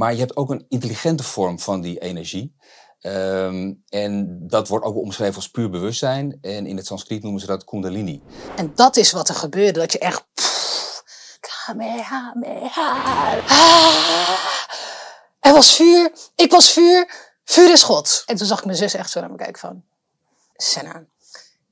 Maar je hebt ook een intelligente vorm van die energie. Ehm, en dat wordt ook omschreven als puur bewustzijn. En in het Sanskriet noemen ze dat kundalini. En dat is wat er gebeurde. Dat je echt... pff, Kamehameha. Ah. Er was vuur. Ik was vuur. Vuur is God. En toen zag ik mijn zus echt zo naar me kijken van... Senna,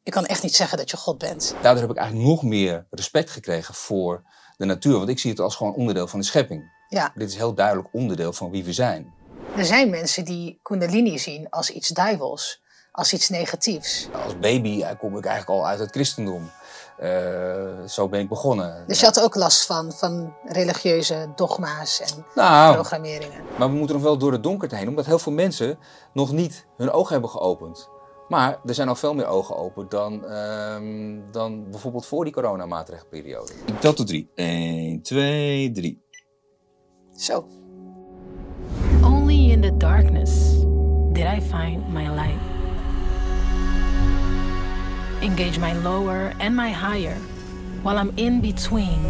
je kan echt niet zeggen dat je God bent. Daardoor heb ik eigenlijk nog meer respect gekregen voor de natuur. Want ik zie het als gewoon onderdeel van de schepping. Ja, Dit is heel duidelijk onderdeel van wie we zijn. er zijn mensen die kundalini zien als iets duivels. Als iets negatiefs. Als baby kom ik eigenlijk al uit het christendom. Eh, zo ben ik begonnen. Dus je had ook last van, van religieuze dogma's en nou, programmeringen. maar we moeten nog wel door het donker heen, omdat heel veel mensen nog niet hun ogen hebben geopend. Maar er zijn al veel meer ogen open dan, ehm, dan bijvoorbeeld voor die coronamaatregelperiode. Ik tel tot drie. 1, 2, 3. Zo. Only in the darkness did I find my light. Engage my lower and my higher while I'm in between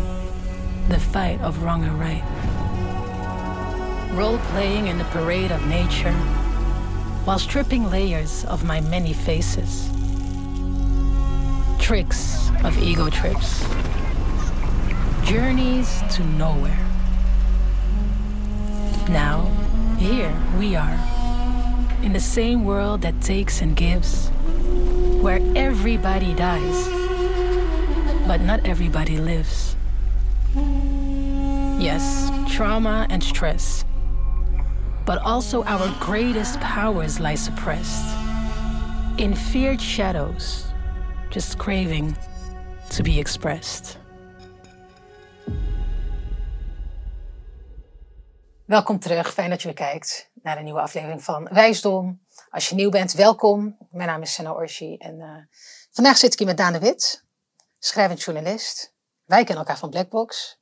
the fight of wrong and right. Role playing in the parade of nature while stripping layers of my many faces. Tricks of ego trips. Journeys to nowhere. Now, here we are, in the same world that takes and gives, where everybody dies, but not everybody lives. Yes, trauma and stress, but also our greatest powers lie suppressed in feared shadows, just craving to be expressed. Welkom terug. Fijn dat je weer kijkt naar een nieuwe aflevering van Wijsdom. Als je nieuw bent, welkom. Mijn naam is Senna Orsi en eh, vandaag zit ik hier met Daan de Wit, schrijvend journalist. Wij kennen elkaar van Blackbox,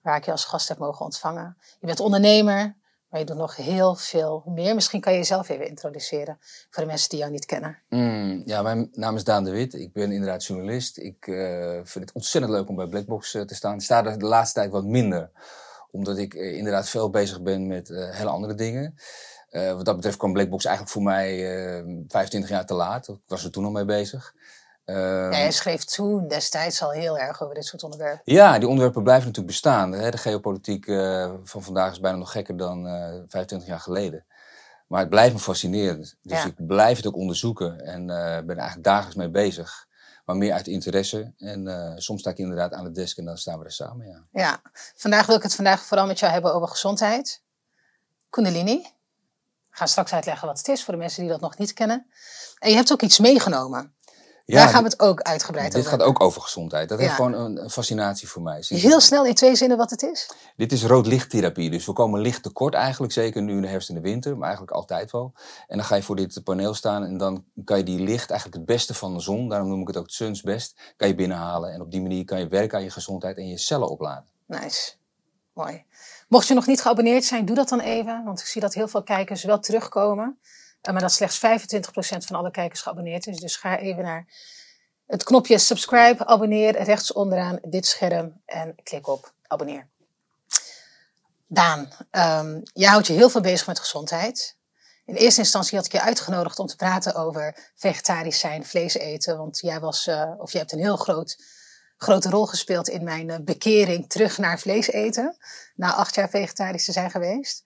waar ik je als gast heb mogen ontvangen. Je bent ondernemer, maar je doet nog heel veel meer. Misschien kan je jezelf even introduceren voor de mensen die jou niet kennen. Mm, ja, mijn naam is Daan de Wit. Ik ben inderdaad journalist. Ik eh, vind het ontzettend leuk om bij Blackbox eh, te staan. Ik sta er de laatste tijd wat minder, omdat ik eh, inderdaad veel bezig ben met eh, hele andere dingen. Eh, wat dat betreft kwam Blackbox eigenlijk voor mij eh 25 jaar te laat. Ik was er toen al mee bezig. Ehm, Ja, jij schreef toen destijds al heel erg over dit soort onderwerpen. Ja, die onderwerpen blijven natuurlijk bestaan. Hè. De geopolitiek van vandaag is bijna nog gekker dan eh 25 jaar geleden. Maar het blijft me fascineren. Dus Ja. ik blijf het ook onderzoeken en ben er eigenlijk dagelijks mee bezig. Maar meer uit interesse. En eh, soms sta ik inderdaad aan de desk en dan staan we er samen. Ja. Ja, vandaag wil ik het vandaag vooral met jou hebben over gezondheid. Kundalini. Ik ga straks uitleggen wat het is voor de mensen die dat nog niet kennen. En je hebt ook iets meegenomen. Daar gaan we het ook uitgebreid dit over gaat hebben. ook over gezondheid. Dat Ja. heeft gewoon een, een fascinatie voor mij. Zie? Heel snel in twee zinnen wat het is. Dit is roodlichttherapie. Dus we komen licht tekort eigenlijk. Zeker nu in de herfst en de winter. Maar eigenlijk altijd wel. En dan ga je voor dit paneel staan. En dan kan je die licht, eigenlijk het beste van de zon. Daarom noem ik het ook het suns best. Kan je binnenhalen. En op die manier kan je werken aan je gezondheid en je cellen opladen. Nice. Mooi. Mocht je nog niet geabonneerd zijn, doe dat dan even. Want ik zie dat heel veel kijkers wel terugkomen. Eh, Maar dat slechts 25% van alle kijkers geabonneerd is. Dus ga even naar het knopje subscribe, abonneer, rechts onderaan dit scherm. En klik op abonneer. Daan, ehm, jij houdt je heel veel bezig met gezondheid. In eerste instantie had ik je uitgenodigd om te praten over vegetarisch zijn, vlees eten. Want jij was, eh, of jij hebt een heel groot, grote rol gespeeld in mijn eh, bekering terug naar vlees eten. Na acht jaar vegetarisch te zijn geweest.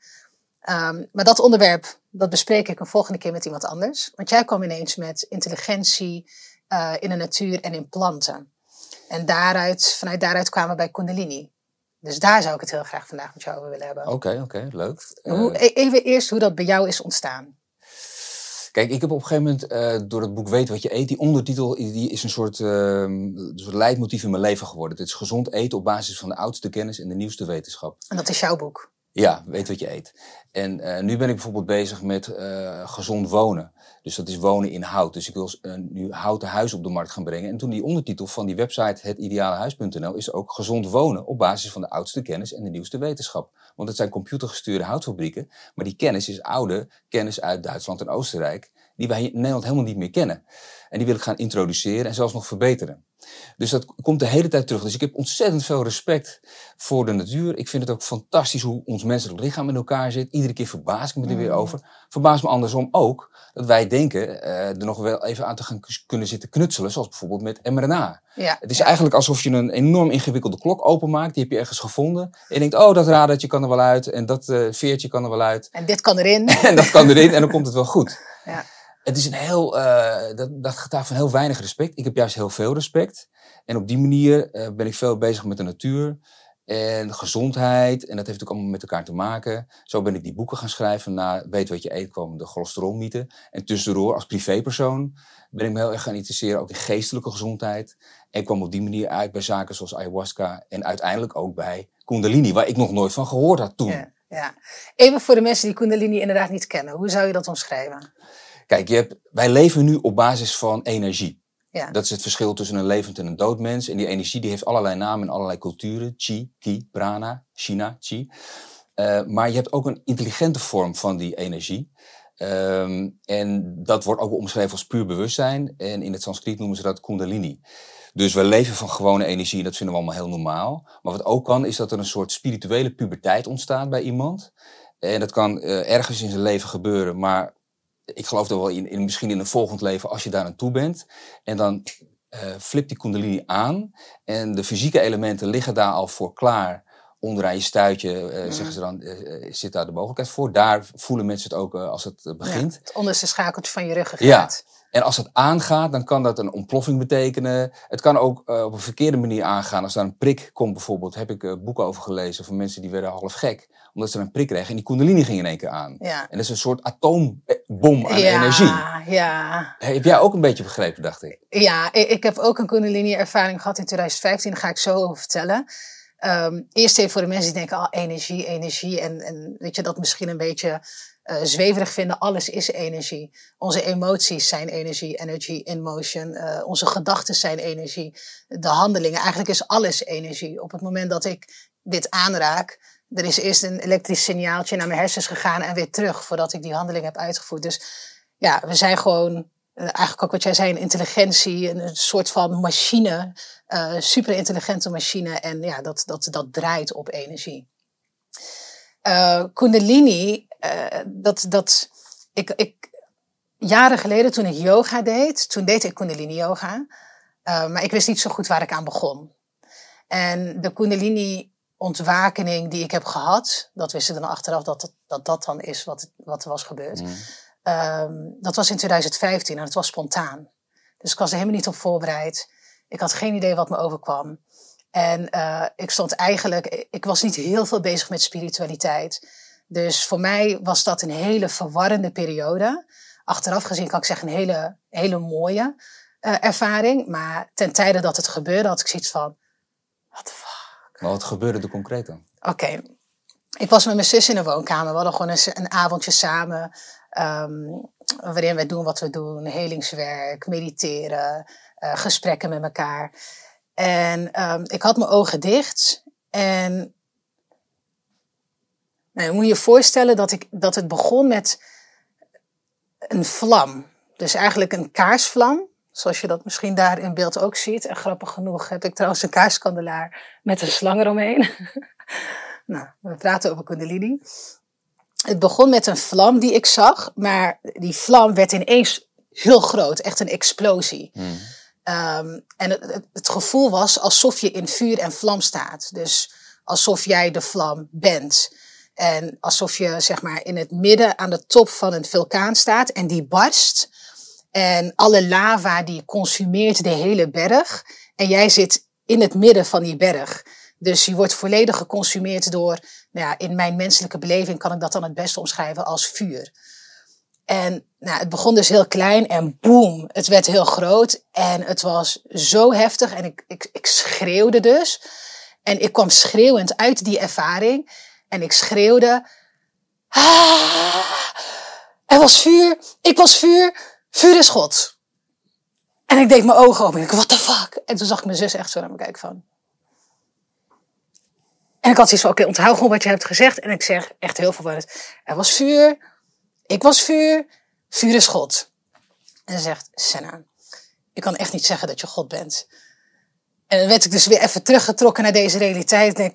Ehm, maar dat onderwerp, dat bespreek ik een volgende keer met iemand anders. Want jij kwam ineens met intelligentie eh, in de natuur en in planten. En daaruit, vanuit daaruit kwamen we bij Kundalini. Dus daar zou ik het heel graag vandaag met jou over willen hebben. Oké, oké, leuk. Maar hoe, Eh, e- even eerst hoe dat bij jou is ontstaan. Kijk, ik heb op een gegeven moment eh, door het boek Weet wat je eet, die ondertitel die is een soort, ehm, een soort leidmotief in mijn leven geworden. Het is gezond eten op basis van de oudste kennis en de nieuwste wetenschap. En dat is jouw boek. Ja, weet wat je eet. En eh, nu ben ik bijvoorbeeld bezig met eh, gezond wonen. Dus dat is wonen in hout. Dus ik wil eh, nu houten huis op de markt gaan brengen. En toen die ondertitel van die website hetidealehuis.nl is ook gezond wonen op basis van de oudste kennis en de nieuwste wetenschap. Want het zijn computergestuurde houtfabrieken, maar die kennis is oude kennis uit Duitsland en Oostenrijk. die wij in Nederland helemaal niet meer kennen. En die wil ik gaan introduceren en zelfs nog verbeteren. Dus dat komt de hele tijd terug. Dus ik heb ontzettend veel respect voor de natuur. Ik vind het ook fantastisch hoe ons menselijk lichaam in elkaar zit. Iedere keer verbaas ik me er weer Mm. over. Verbaas me andersom ook dat wij denken eh, er nog wel even aan te gaan kunnen zitten knutselen. Zoals bijvoorbeeld met mRNA. Ja, Het is ja. eigenlijk alsof je een enorm ingewikkelde klok openmaakt. Die heb je ergens gevonden. En je denkt, oh, dat radertje kan er wel uit. En dat eh, veertje kan er wel uit. En dit kan erin. En dat kan erin en dan komt het wel goed. Ja. Het is een heel, eh, dat, dat getuigt van heel weinig respect. Ik heb juist heel veel respect. En op die manier eh, ben ik veel bezig met de natuur en gezondheid. En dat heeft ook allemaal met elkaar te maken. Zo ben ik die boeken gaan schrijven. Na Weet wat je eet kwam de cholesterolmythe. En tussendoor als privépersoon ben ik me heel erg gaan interesseren ook in geestelijke gezondheid. En kwam op die manier uit bij zaken zoals ayahuasca. En uiteindelijk ook bij Kundalini, waar ik nog nooit van gehoord had toen. Ja, ja. Even voor de mensen die Kundalini inderdaad niet kennen. Hoe zou je dat omschrijven? Kijk, je hebt, wij leven nu op basis van energie. Ja. Dat is het verschil tussen een levend en een dood mens. En die energie die heeft allerlei namen in allerlei culturen. Chi, Ki, Prana, China, Chi. Eh, maar je hebt ook een intelligente vorm van die energie. Ehm, en dat wordt ook omschreven als puur bewustzijn. En in het Sanskriet noemen ze dat Kundalini. Dus we leven van gewone energie en dat vinden we allemaal heel normaal. Maar wat ook kan, is dat er een soort spirituele puberteit ontstaat bij iemand. En dat kan eh, ergens in zijn leven gebeuren, maar ik geloof er wel in, in, misschien in een volgend leven als je daar aan toe bent. En dan eh flipt die kundalini aan en de fysieke elementen liggen daar al voor klaar. Onderaan je stuitje, eh, Mhm. zeggen ze dan, eh, zit daar de mogelijkheid voor. Daar voelen mensen het ook als het begint. Ja, het onderste schakeltje van je ruggengraat. Ja. En als het aangaat, dan kan dat een ontploffing betekenen. Het kan ook eh, op een verkeerde manier aangaan. Als daar een prik komt bijvoorbeeld, heb ik eh, boeken over gelezen van mensen die werden half gek. Omdat ze een prik kregen en die kundalini ging in één keer aan. Ja. En dat is een soort atoombom aan ja, energie. Ja, Heb jij ook een beetje begrepen, dacht ik. ja ik, ik heb ook een Kundalini-ervaring gehad in 2015. Daar ga ik zo over vertellen. Ehm, eerst even voor de mensen die denken, ah, energie, energie. En, en weet je, dat misschien een beetje eh, zweverig vinden. Alles is energie. Onze emoties zijn energie, energy in motion. Eh, onze gedachten zijn energie. De handelingen, eigenlijk is alles energie. Op het moment dat ik dit aanraak, er is eerst een elektrisch signaaltje naar mijn hersens gegaan en weer terug voordat ik die handeling heb uitgevoerd. Dus ja, we zijn gewoon, eh, eigenlijk ook wat jij zei, intelligentie, een, soort van machine, eh super intelligente machine. En ja, dat, dat, dat draait op energie. Eh, Kundalini, eh, dat, dat, ik, ik, jaren geleden toen ik yoga deed, toen deed ik Kundalini yoga. Eh, maar ik wist niet zo goed waar ik aan begon. En de Kundalini ontwakening die ik heb gehad, dat wist ik dan achteraf dat dat, dat, dat dan is wat, wat er was gebeurd. Mm. Ehm, dat was in 2015 en het was spontaan. Dus ik was er helemaal niet op voorbereid. Ik had geen idee wat me overkwam. En eh, ik stond eigenlijk, ik was niet heel veel bezig met spiritualiteit. Dus voor mij was dat een hele verwarrende periode. Achteraf gezien kan ik zeggen een hele, hele mooie eh, ervaring. Maar ten tijde dat het gebeurde had ik zoiets van, what the fuck. Maar wat gebeurde er concreet dan? Oké. Ik was met mijn zus in de woonkamer. We hadden gewoon een, een avondje samen. ehm, waarin we doen wat we doen. Helingswerk, mediteren, eh, gesprekken met elkaar. En ehm, ik had mijn ogen dicht. En nou, je moet je voorstellen dat, ik, dat het begon met een vlam. Dus eigenlijk een kaarsvlam. Zoals je dat misschien daar in beeld ook ziet. En grappig genoeg heb ik trouwens een kaarskandelaar met een slang eromheen. nou, we praten over Kundalini. Het begon met een vlam die ik zag, maar die vlam werd ineens heel groot, echt een explosie. Mm. Um, en het, het, het, gevoel was alsof je in vuur en vlam staat. Dus alsof jij de vlam bent. En alsof je zeg maar in het midden aan de top van een vulkaan staat en die barst. En alle lava die consumeert de hele berg. En jij zit in het midden van die berg. Dus je wordt volledig geconsumeerd door, nou ja, in mijn menselijke beleving kan ik dat dan het beste omschrijven als vuur. En nou, het begon dus heel klein en boem, het werd heel groot. En het was zo heftig en ik, ik, ik schreeuwde dus. En ik kwam schreeuwend uit die ervaring. En ik schreeuwde, ah, er was vuur, ik was vuur, vuur is God. En ik deed mijn ogen open en ik, what the fuck? En toen zag ik mijn zus echt zo naar me kijken van... En ik had zoiets van, oké, okay, onthoud gewoon wat je hebt gezegd. En ik zeg echt heel verwarrend, er was vuur, ik was vuur, vuur is God. En ze zegt, Senna, ik kan echt niet zeggen dat je God bent. En dan werd ik dus weer even teruggetrokken naar deze realiteit. En denk,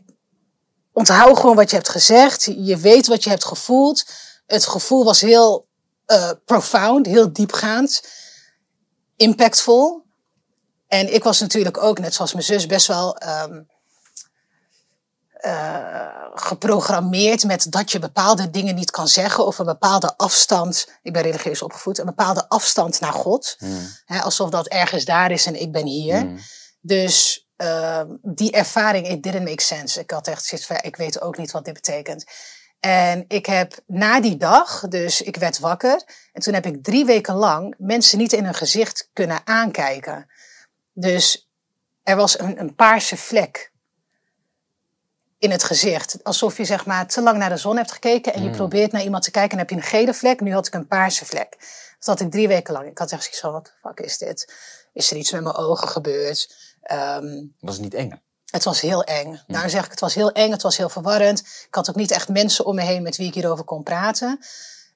onthoud gewoon wat je hebt gezegd. Je weet wat je hebt gevoeld. Het gevoel was heel uh, profound, heel diepgaand, impactvol. En ik was natuurlijk ook, net zoals mijn zus, best wel um, uh, geprogrammeerd met dat je bepaalde dingen niet kan zeggen of een bepaalde afstand. Ik ben religieus opgevoed, een bepaalde afstand naar God. Mm. alsof dat ergens daar is en ik ben hier. Mm. Dus uh, die ervaring, it didn't make sense. Ik had echt zoiets van, ik weet ook niet wat dit betekent. En ik heb na die dag, dus ik werd wakker. En toen heb ik drie weken lang mensen niet in hun gezicht kunnen aankijken. Dus er was een, een paarse vlek in het gezicht. Alsof je zeg maar te lang naar de zon hebt gekeken en je mm. probeert naar iemand te kijken en heb je een gele vlek. Nu had ik een paarse vlek. Dat had ik drie weken lang. Ik had echt zoiets van, wat de fuck is dit? Is er iets met mijn ogen gebeurd? Um, was het niet eng? Het was heel eng. Hm. Daarom zeg ik, het was heel eng, het was heel verwarrend. Ik had ook niet echt mensen om me heen met wie ik hierover kon praten.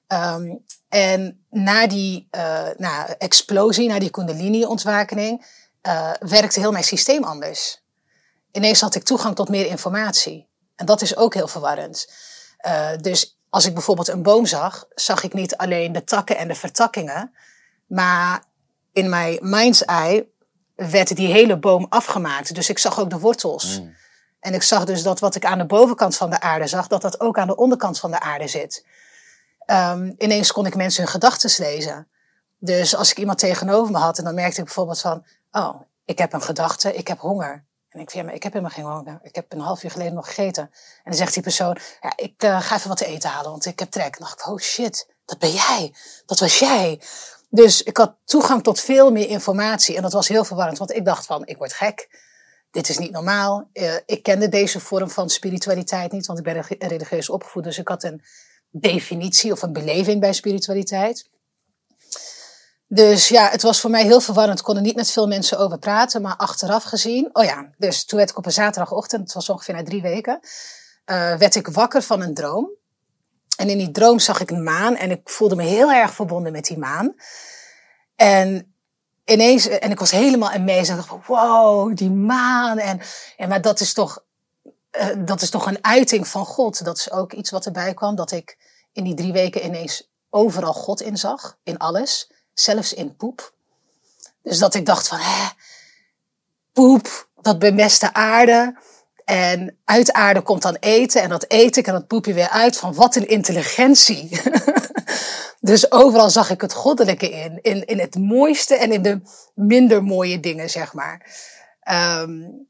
Um, en na die uh, na explosie, na die kundalini-ontwakening, uh, werkte heel mijn systeem anders. Ineens had ik toegang tot meer informatie. En dat is ook heel verwarrend. Uh, dus als ik bijvoorbeeld een boom zag, zag ik niet alleen de takken en de vertakkingen, maar in mijn mind's eye werd die hele boom afgemaakt. Dus ik zag ook de wortels. Mm. En ik zag dus dat wat ik aan de bovenkant van de aarde zag, dat dat ook aan de onderkant van de aarde zit. Um, ineens kon ik mensen hun gedachten lezen. Dus als ik iemand tegenover me had en dan merkte ik bijvoorbeeld van, oh, ik heb een gedachte, ik heb honger. En ik, ja, maar ik heb helemaal geen honger. Ik heb een half uur geleden nog gegeten. En dan zegt die persoon, ja, ik uh, ga even wat te eten halen, want ik heb trek. En dan dacht ik, oh shit, dat ben jij. Dat was jij. Dus ik had toegang tot veel meer informatie en dat was heel verwarrend, want ik dacht van, ik word gek. Dit is niet normaal. Uh, ik kende deze vorm van spiritualiteit niet, want ik ben religieus opgevoed, dus ik had een definitie of een beleving bij spiritualiteit. Dus ja, het was voor mij heel verwarrend. Ik kon er niet met veel mensen over praten, maar achteraf gezien, oh ja, dus toen werd ik op een zaterdagochtend, het was ongeveer na drie weken, uh, werd ik wakker van een droom. En in die droom zag ik een maan en ik voelde me heel erg verbonden met die maan. En ineens, en ik was helemaal amazed. Ik dacht, wow, die maan. En, en maar dat is toch, uh, dat is toch een uiting van God. Dat is ook iets wat erbij kwam. Dat ik in die drie weken ineens overal God in zag. In alles. Zelfs in poep. Dus dat ik dacht van, hè, poep, dat bemeste aarde. En uit aarde komt dan eten en dat eet ik en dat poep je weer uit van wat een intelligentie. dus overal zag ik het goddelijke in. in. In het mooiste en in de minder mooie dingen, zeg maar. Um,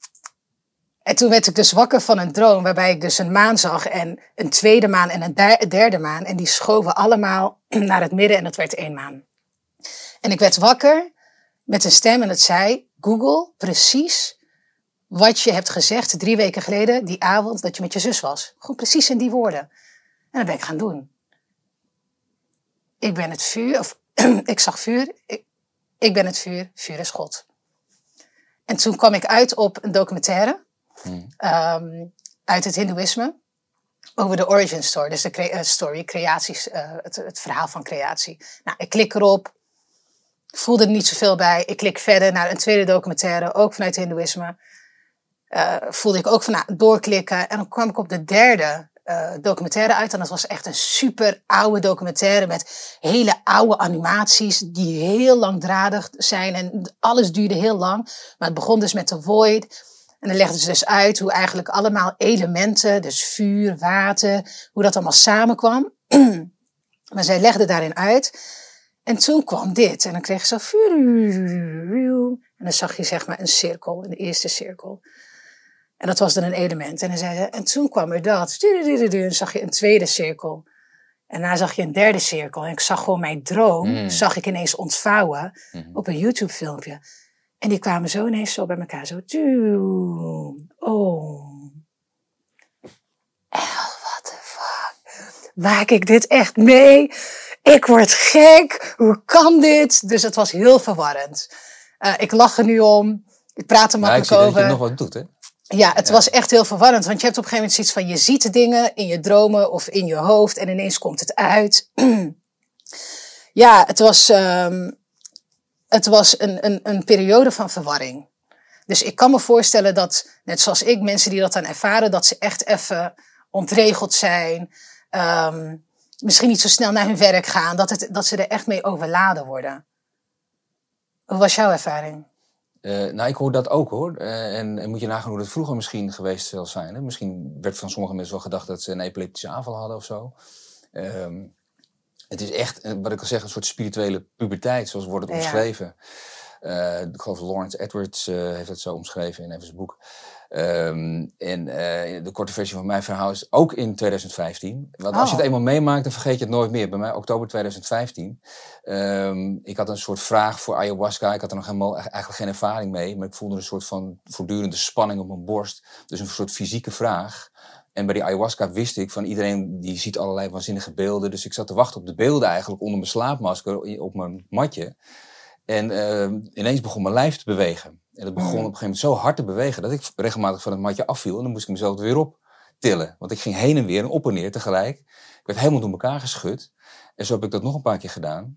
en toen werd ik dus wakker van een droom waarbij ik dus een maan zag en een tweede maan en een derde maan. En die schoven allemaal naar het midden en dat werd één maan. En ik werd wakker met een stem en het zei, Google, precies wat je hebt gezegd drie weken geleden, die avond dat je met je zus was. Gewoon precies in die woorden. En dat ben ik gaan doen. Ik ben het vuur, of ik zag vuur, ik, ik, ben het vuur, vuur is God. En toen kwam ik uit op een documentaire hmm. um, uit het Hindoeïsme over de origin story, dus de cre story, creaties, uh, het, het, verhaal van creatie. Nou, ik klik erop, voelde er niet zoveel bij. Ik klik verder naar een tweede documentaire, ook vanuit het Hindoeïsme uh, voelde ik ook van nou, doorklikken. En dan kwam ik op de derde uh, documentaire uit. En dat was echt een super oude documentaire met hele oude animaties die heel langdradig zijn. En alles duurde heel lang. Maar het begon dus met de Void. En dan legden ze dus uit hoe eigenlijk allemaal elementen, dus vuur, water, hoe dat allemaal samenkwam. maar zij legden daarin uit. En toen kwam dit. En dan kreeg je zo. En dan zag je zeg maar een cirkel, een eerste cirkel. En dat was dan een element. En, dan zei ze, en toen kwam er dat. En zag je een tweede cirkel. En daarna zag je een derde cirkel. En ik zag gewoon mijn droom, mm. zag ik ineens ontvouwen mm. op een YouTube filmpje. En die kwamen zo ineens zo bij elkaar. Zo, oh. what the fuck? Maak ik dit echt mee? Ik word gek. Hoe kan dit? Dus het was heel verwarrend. Uh, ik lach er nu om. Ik praat er makkelijk ja, ik over. Dat je nog wat doet, hè? Ja, het was echt heel verwarrend. Want je hebt op een gegeven moment zoiets van: je ziet dingen in je dromen of in je hoofd en ineens komt het uit. ja, het was. Um, het was een, een, een periode van verwarring. Dus ik kan me voorstellen dat, net zoals ik, mensen die dat dan ervaren, dat ze echt even ontregeld zijn. Um, misschien niet zo snel naar hun werk gaan. Dat, het, dat ze er echt mee overladen worden. Hoe was jouw ervaring? Uh, nou, ik hoor dat ook hoor. Uh, en, en, moet je nagaan hoe dat vroeger misschien geweest zal zijn. Hè? Misschien werd van sommige mensen wel gedacht dat ze een epileptische aanval hadden of zo. Um, het is echt, eh, wat ik al zeg, een soort spirituele puberteit, zoals wordt het omschreven. Uh, ik geloof Lawrence Edwards heeft het zo omschreven in even zijn boek. Um, en uh, de korte versie van mijn verhaal is ook in 2015. Want als je het oh. eenmaal meemaakt, dan vergeet je het nooit meer. Bij mij oktober 2015. Um, ehm, ik had een soort vraag voor ayahuasca. Ik had er nog helemaal eigenlijk geen ervaring mee. Maar ik voelde een soort van voortdurende spanning op mijn borst. Dus een soort fysieke vraag. En bij die ayahuasca wist ik van iedereen die ziet allerlei waanzinnige beelden. Dus ik zat te wachten op de beelden eigenlijk onder mijn slaapmasker op mijn matje. En uh, ineens begon mijn lijf te bewegen. En dat begon mm. op een gegeven moment zo hard te bewegen dat ik regelmatig van het matje afviel. En dan moest ik mezelf weer op tillen. Want ik ging heen en weer en op en neer tegelijk. Ik werd helemaal door elkaar geschud. En zo heb ik dat nog een paar keer gedaan.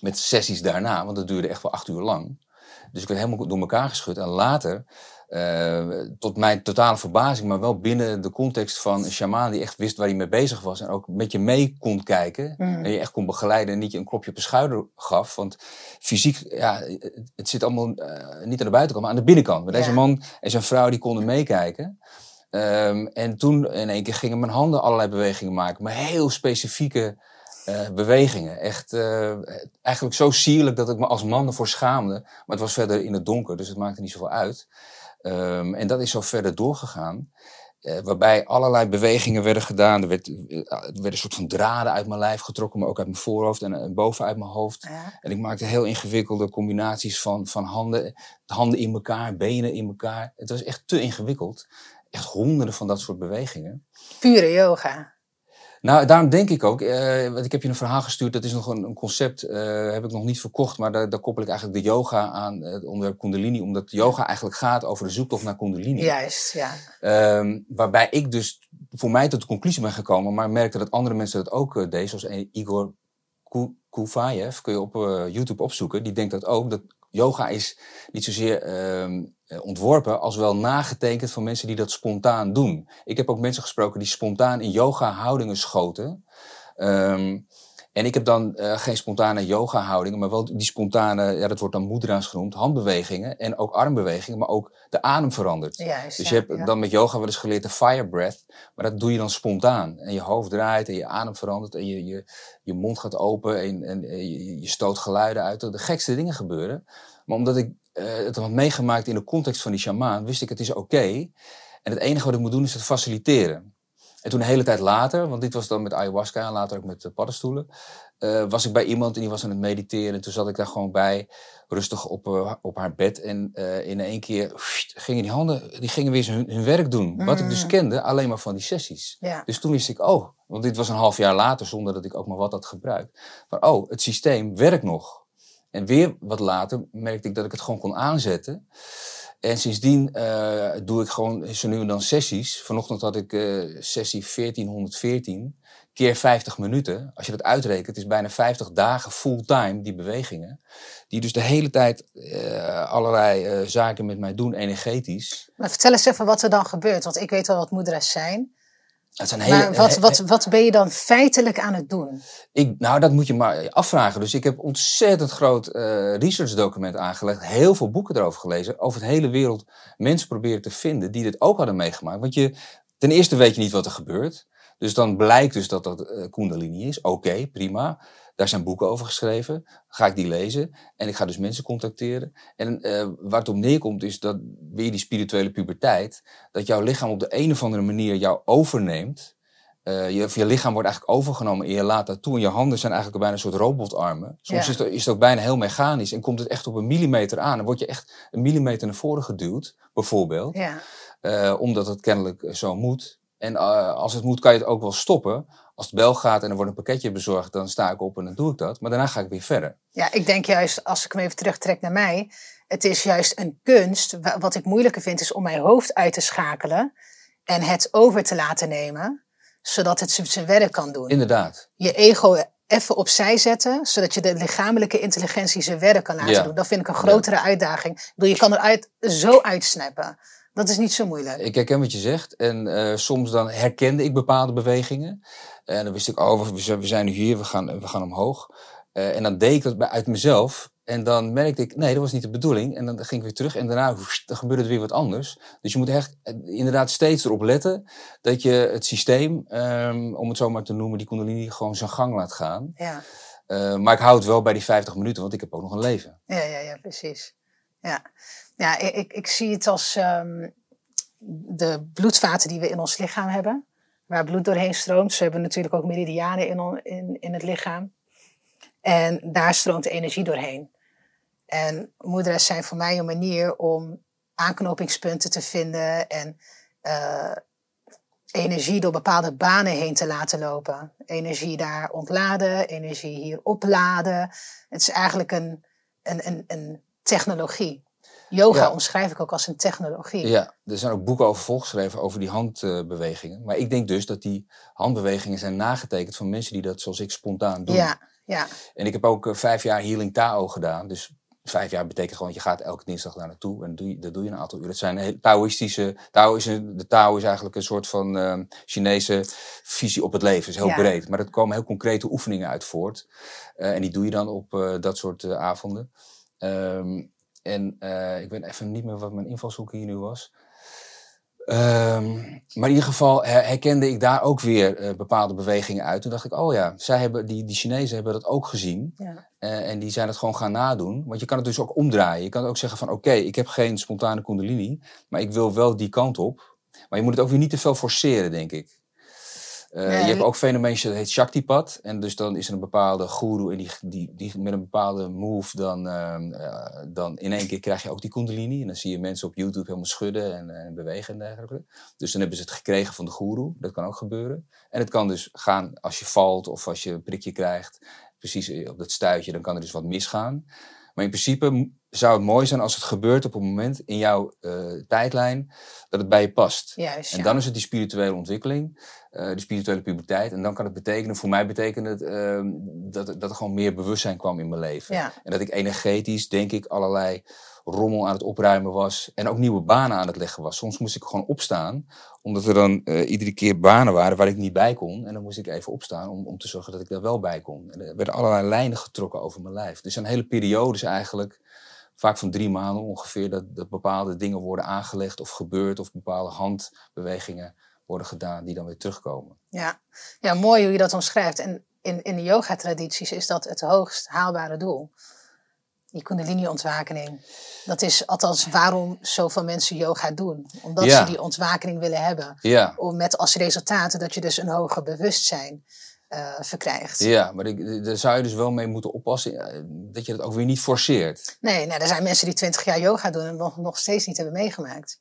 Met sessies daarna, want dat duurde echt wel acht uur lang. Dus ik werd helemaal door elkaar geschud. En later uh, tot mijn totale verbazing, maar wel binnen de context van een shamaan die echt wist waar hij mee bezig was. En ook met je mee kon kijken. Mm. En je echt kon begeleiden en niet je een klopje op de schouder gaf. Want fysiek, ja, het, zit allemaal uh, niet aan de buitenkant, maar aan de binnenkant. Maar deze man en zijn vrouw die konden meekijken. Um, en toen in één keer gingen mijn handen allerlei bewegingen maken. Maar heel specifieke uh, bewegingen. Echt uh, eigenlijk zo sierlijk dat ik me als man ervoor schaamde. Maar het was verder in het donker, dus het maakte niet zoveel uit. Um, en dat is zo verder doorgegaan. Uh, waarbij allerlei bewegingen werden gedaan. Er, werd, er werden een soort van draden uit mijn lijf getrokken, maar ook uit mijn voorhoofd en, en boven uit mijn hoofd. Ja. En ik maakte heel ingewikkelde combinaties van, van handen, handen in elkaar, benen in elkaar. Het was echt te ingewikkeld. Echt honderden van dat soort bewegingen. Pure yoga. Nou, daarom denk ik ook, uh, want ik heb je een verhaal gestuurd, dat is nog een, een concept, uh, heb ik nog niet verkocht, maar daar, daar, koppel ik eigenlijk de yoga aan, het onderwerp Kundalini, omdat yoga eigenlijk gaat over de zoektocht naar Kundalini. Juist, ja. Um, waarbij ik dus voor mij tot de conclusie ben gekomen, maar merkte dat andere mensen dat ook uh, deden, zoals Igor Kuvayev, kun je op YouTube opzoeken, die denkt dat ook, dat yoga is niet zozeer ehm, eh, ontworpen als wel nagetekend van mensen die dat spontaan doen. Ik heb ook mensen gesproken die spontaan in yoga houdingen schoten. Um, en ik heb dan uh, geen spontane yoga houdingen, maar wel die spontane, ja, dat wordt dan mudra's genoemd, handbewegingen en ook armbewegingen, maar ook de adem verandert. Juist, dus je hebt dan met yoga wel eens geleerd de fire breath, maar dat doe je dan spontaan. En je hoofd draait en je adem verandert en je, je, je mond gaat open en, en je, je stoot geluiden uit. De gekste dingen gebeuren. Maar omdat ik uh, het had meegemaakt in de context van die shamaan, wist ik het is oké. Okay. En het enige wat ik moet doen is het faciliteren. En toen een hele tijd later, want dit was dan met ayahuasca en later ook met paddenstoelen, uh, was ik bij iemand en die was aan het mediteren. En toen zat ik daar gewoon bij, rustig op, uh, op haar bed. En in één keer gingen die handen, die gingen weer hun, hun werk doen. Mm. Wat ik dus mm. kende, alleen maar van die sessies. Ja. Dus toen wist ik, oh, want dit was een half jaar later, zonder dat ik ook maar wat had gebruikt. Maar oh, het systeem werkt nog. En weer wat later merkte ik dat ik het gewoon kon aanzetten. En sindsdien uh, doe ik gewoon zo nu en dan sessies. Vanochtend had ik uh, sessie 1414 keer 50 minuten. Als je dat uitrekent, is bijna 50 dagen fulltime die bewegingen. Die dus de hele tijd uh, allerlei zaken met mij doen, energetisch. Maar vertel eens even wat er dan gebeurt. Want ik weet wel wat moeders zijn. Het zijn hele, maar wat, wat, wat ben je dan feitelijk aan het doen? Ik, nou, dat moet je maar afvragen. Dus ik heb ontzettend groot uh, research document aangelegd. Heel veel boeken erover gelezen. Over het hele wereld mensen proberen te vinden die dit ook hadden meegemaakt. Want je, ten eerste weet je niet wat er gebeurt. Dus dan blijkt dus dat dat uh, Kundalini is. Oké, prima. Daar zijn boeken over geschreven. Ga ik die lezen. En ik ga dus mensen contacteren. En uh, waar het op neerkomt is dat weer die spirituele puberteit. Dat jouw lichaam op de een of andere manier jou overneemt. Uh, je, je lichaam wordt eigenlijk overgenomen en je laat dat toe. En je handen zijn eigenlijk bijna een soort robotarmen. Soms ja. is, het, is het ook bijna heel mechanisch. En komt het echt op een millimeter aan. Dan word je echt een millimeter naar voren geduwd, bijvoorbeeld. Ja. Uh, omdat het kennelijk zo moet. En uh, als het moet, kan je het ook wel stoppen. Als het bel gaat en er wordt een pakketje bezorgd, dan sta ik op en dan doe ik dat. Maar daarna ga ik weer verder. Ja, ik denk juist, als ik hem even terugtrek naar mij, het is juist een kunst. Wat ik moeilijker vind, is om mijn hoofd uit te schakelen en het over te laten nemen, zodat het zijn werk kan doen. Inderdaad. Je ego even opzij zetten, zodat je de lichamelijke intelligentie zijn werk kan laten Ja. doen. Dat vind ik een grotere uitdaging. Ik bedoel, je kan eruit zo uitsnappen. Dat is niet zo moeilijk. Ik herken wat je zegt. En eh, soms dan herkende ik bepaalde bewegingen. En dan wist ik, oh, we zijn, nu hier, we gaan, we gaan omhoog. Eh, en dan deed ik dat bij, uit mezelf. En dan merkte ik, nee, dat was niet de bedoeling. En dan ging ik weer terug en daarna woest, dan gebeurde er weer wat anders. Dus je moet echt eh, inderdaad steeds erop letten dat je het systeem, ehm, om het zo maar te noemen, die kundalini gewoon zijn gang laat gaan. Ja, Eh, maar ik hou het wel bij die 50 minuten, want ik heb ook nog een leven. ja, ja, ja precies. Ja, ja ik, ik, zie het als ehm, de bloedvaten die we in ons lichaam hebben. Waar bloed doorheen stroomt. Ze hebben natuurlijk ook meridianen in, in, in het lichaam. En daar stroomt energie doorheen. En moeders zijn voor mij een manier om aanknopingspunten te vinden en eh, energie door bepaalde banen heen te laten lopen. Energie daar ontladen, energie hier opladen. Het is eigenlijk een, een, een, een technologie. Yoga Ja. omschrijf ik ook als een technologie. Ja, er zijn ook boeken over volgeschreven over die handbewegingen. Maar ik denk dus dat die handbewegingen zijn nagetekend van mensen die dat zoals ik spontaan doen. ja, ja, En ik heb ook eh, vijf jaar Healing Tao gedaan. Dus vijf jaar betekent gewoon, je gaat elke dinsdag daar naartoe. En dat doe je, dat doe je een aantal uur. Het zijn heel Taoïstische... Tao is een, de Tao is eigenlijk een soort van ehm, Chinese visie op het leven. Het is heel Ja. breed. Maar er komen heel concrete oefeningen uit voort. Eh, en die doe je dan op eh, dat soort avonden. Ehm, en eh, ik weet even niet meer wat mijn invalshoek hier nu was. Ehm, maar in ieder geval her- herkende ik daar ook weer eh, bepaalde bewegingen uit. Toen dacht ik, oh ja, zij hebben, die, die Chinezen hebben dat ook gezien. ja. Eh, en die zijn het gewoon gaan nadoen. Want je kan het dus ook omdraaien. Je kan ook zeggen van oké, ik heb geen spontane kundalini. Maar ik wil wel die kant op. Maar je moet het ook weer niet te veel forceren, denk ik. Eh, Nee. Je hebt ook fenomeen dat heet Shaktipat. En dus dan is er een bepaalde guru en die, die, die met een bepaalde move dan, ehm, eh, dan in één keer krijg je ook die kundalini. En dan zie je mensen op YouTube helemaal schudden en, en bewegen en dergelijke. Dus dan hebben ze het gekregen van de guru. Dat kan ook gebeuren. En het kan dus gaan als je valt of als je een prikje krijgt. Precies eh, op dat stuitje, dan kan er dus wat misgaan. Maar in principe zou het mooi zijn als het gebeurt op een moment in jouw eh, tijdlijn dat het bij je past. Juist, En ja. dan is het die spirituele ontwikkeling, eh de spirituele puberteit. En dan kan het betekenen, voor mij betekent het ehm, dat, dat er gewoon meer bewustzijn kwam in mijn leven. Ja. En dat ik energetisch, denk ik, allerlei rommel aan het opruimen was. En ook nieuwe banen aan het leggen was. Soms moest ik gewoon opstaan, omdat er dan eh, iedere keer banen waren waar ik niet bij kon. En dan moest ik even opstaan om, om te zorgen dat ik daar wel bij kon. En er werden allerlei lijnen getrokken over mijn lijf. Dus een hele periodes eigenlijk, vaak van drie maanden ongeveer, dat, dat bepaalde dingen worden aangelegd of gebeurd. Of bepaalde handbewegingen worden gedaan die dan weer terugkomen. Ja. ja, mooi hoe je dat omschrijft. En in, in de yoga-tradities is dat het hoogst haalbare doel. Die kundalini-ontwakening. Dat is althans waarom zoveel mensen yoga doen. Omdat Ja. ze die ontwakening willen hebben. Ja, Om met als resultaat dat je dus een hoger bewustzijn eh, verkrijgt. ja maar ik- daar zou je dus wel mee moeten oppassen eh, dat je dat ook weer niet forceert. Nee, nou, er zijn mensen die twintig jaar yoga doen en nog, nog steeds niet hebben meegemaakt.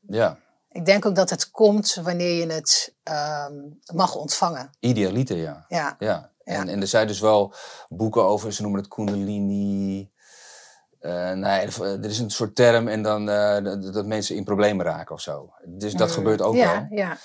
Ja, Ik denk ook dat het komt wanneer je het ehm, mag ontvangen. idealiter, ja. Ja, Ja, en, Ja. en er zijn dus wel boeken over, ze noemen het Kundalini. eh, nee, er is een soort term en dan dat, dat mensen in problemen raken of zo. Dus dat Mm, gebeurt ook ja, wel. Ja,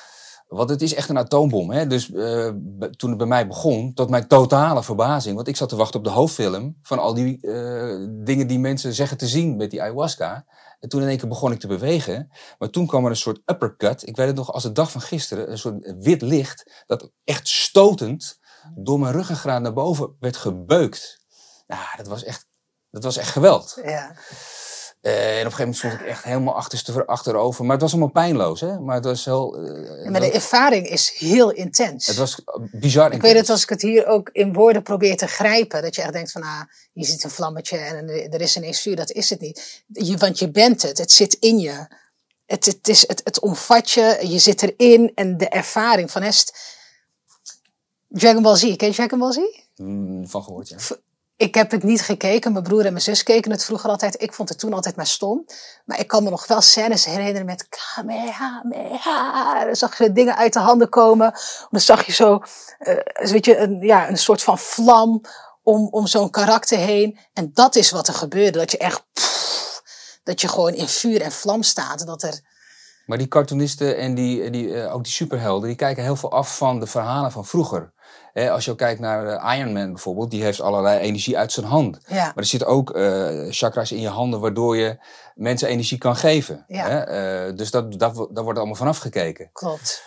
Want het is echt een atoombom. Hè? Dus eh, toen het bij mij begon, tot mijn totale verbazing. Want ik zat te wachten op de hoofdfilm van al die eh, dingen die mensen zeggen te zien met die ayahuasca. En toen in één keer begon ik te bewegen. Maar toen kwam er een soort uppercut. Ik weet het nog als de dag van gisteren. Een soort wit licht. Dat echt stotend door mijn ruggengraat naar boven werd gebeukt. Nou, dat was echt, dat was echt geweld. ja. Eh, en op een gegeven moment stond ik echt helemaal achterste, achterover. Maar het was allemaal pijnloos. Hè? Maar het was heel... eh, Ja, maar de ervaring is heel intens. het was bizar ik weet het als ik het hier ook in woorden probeer te grijpen. Dat je echt denkt van, ah, je ziet een vlammetje en er er is ineens vuur. Dat is het niet. Je, want je bent het. Het zit in je. Het, het, is, het, het omvat je. Je zit erin. En de ervaring van est... Dragon Ball Z. Ken je Dragon Ball Z? Mm, van gehoord, ja. Ik heb het niet gekeken. Mijn broer en mijn zus keken het vroeger altijd. Ik vond het toen altijd maar stom. Maar ik kan me nog wel scènes herinneren met Kamehameha. Dan zag je dingen uit de handen komen. Dan zag je zo, eh, weet je, een, ja, een soort van vlam om, om zo'n karakter heen. En dat is wat er gebeurde. Dat je echt, dat je gewoon in vuur en vlam staat. Dat er, Maar die cartoonisten en die, die, eh, ook die superhelden, die kijken heel veel af van de verhalen van vroeger. Hè, als je ook kijkt naar eh, Iron Man bijvoorbeeld, die heeft allerlei energie uit zijn hand. Ja. Maar er zitten ook eh, chakras in je handen waardoor je mensen energie kan geven. Ja. Hè? Eh, dus dat, dat, daar wordt allemaal vanaf gekeken. Klopt.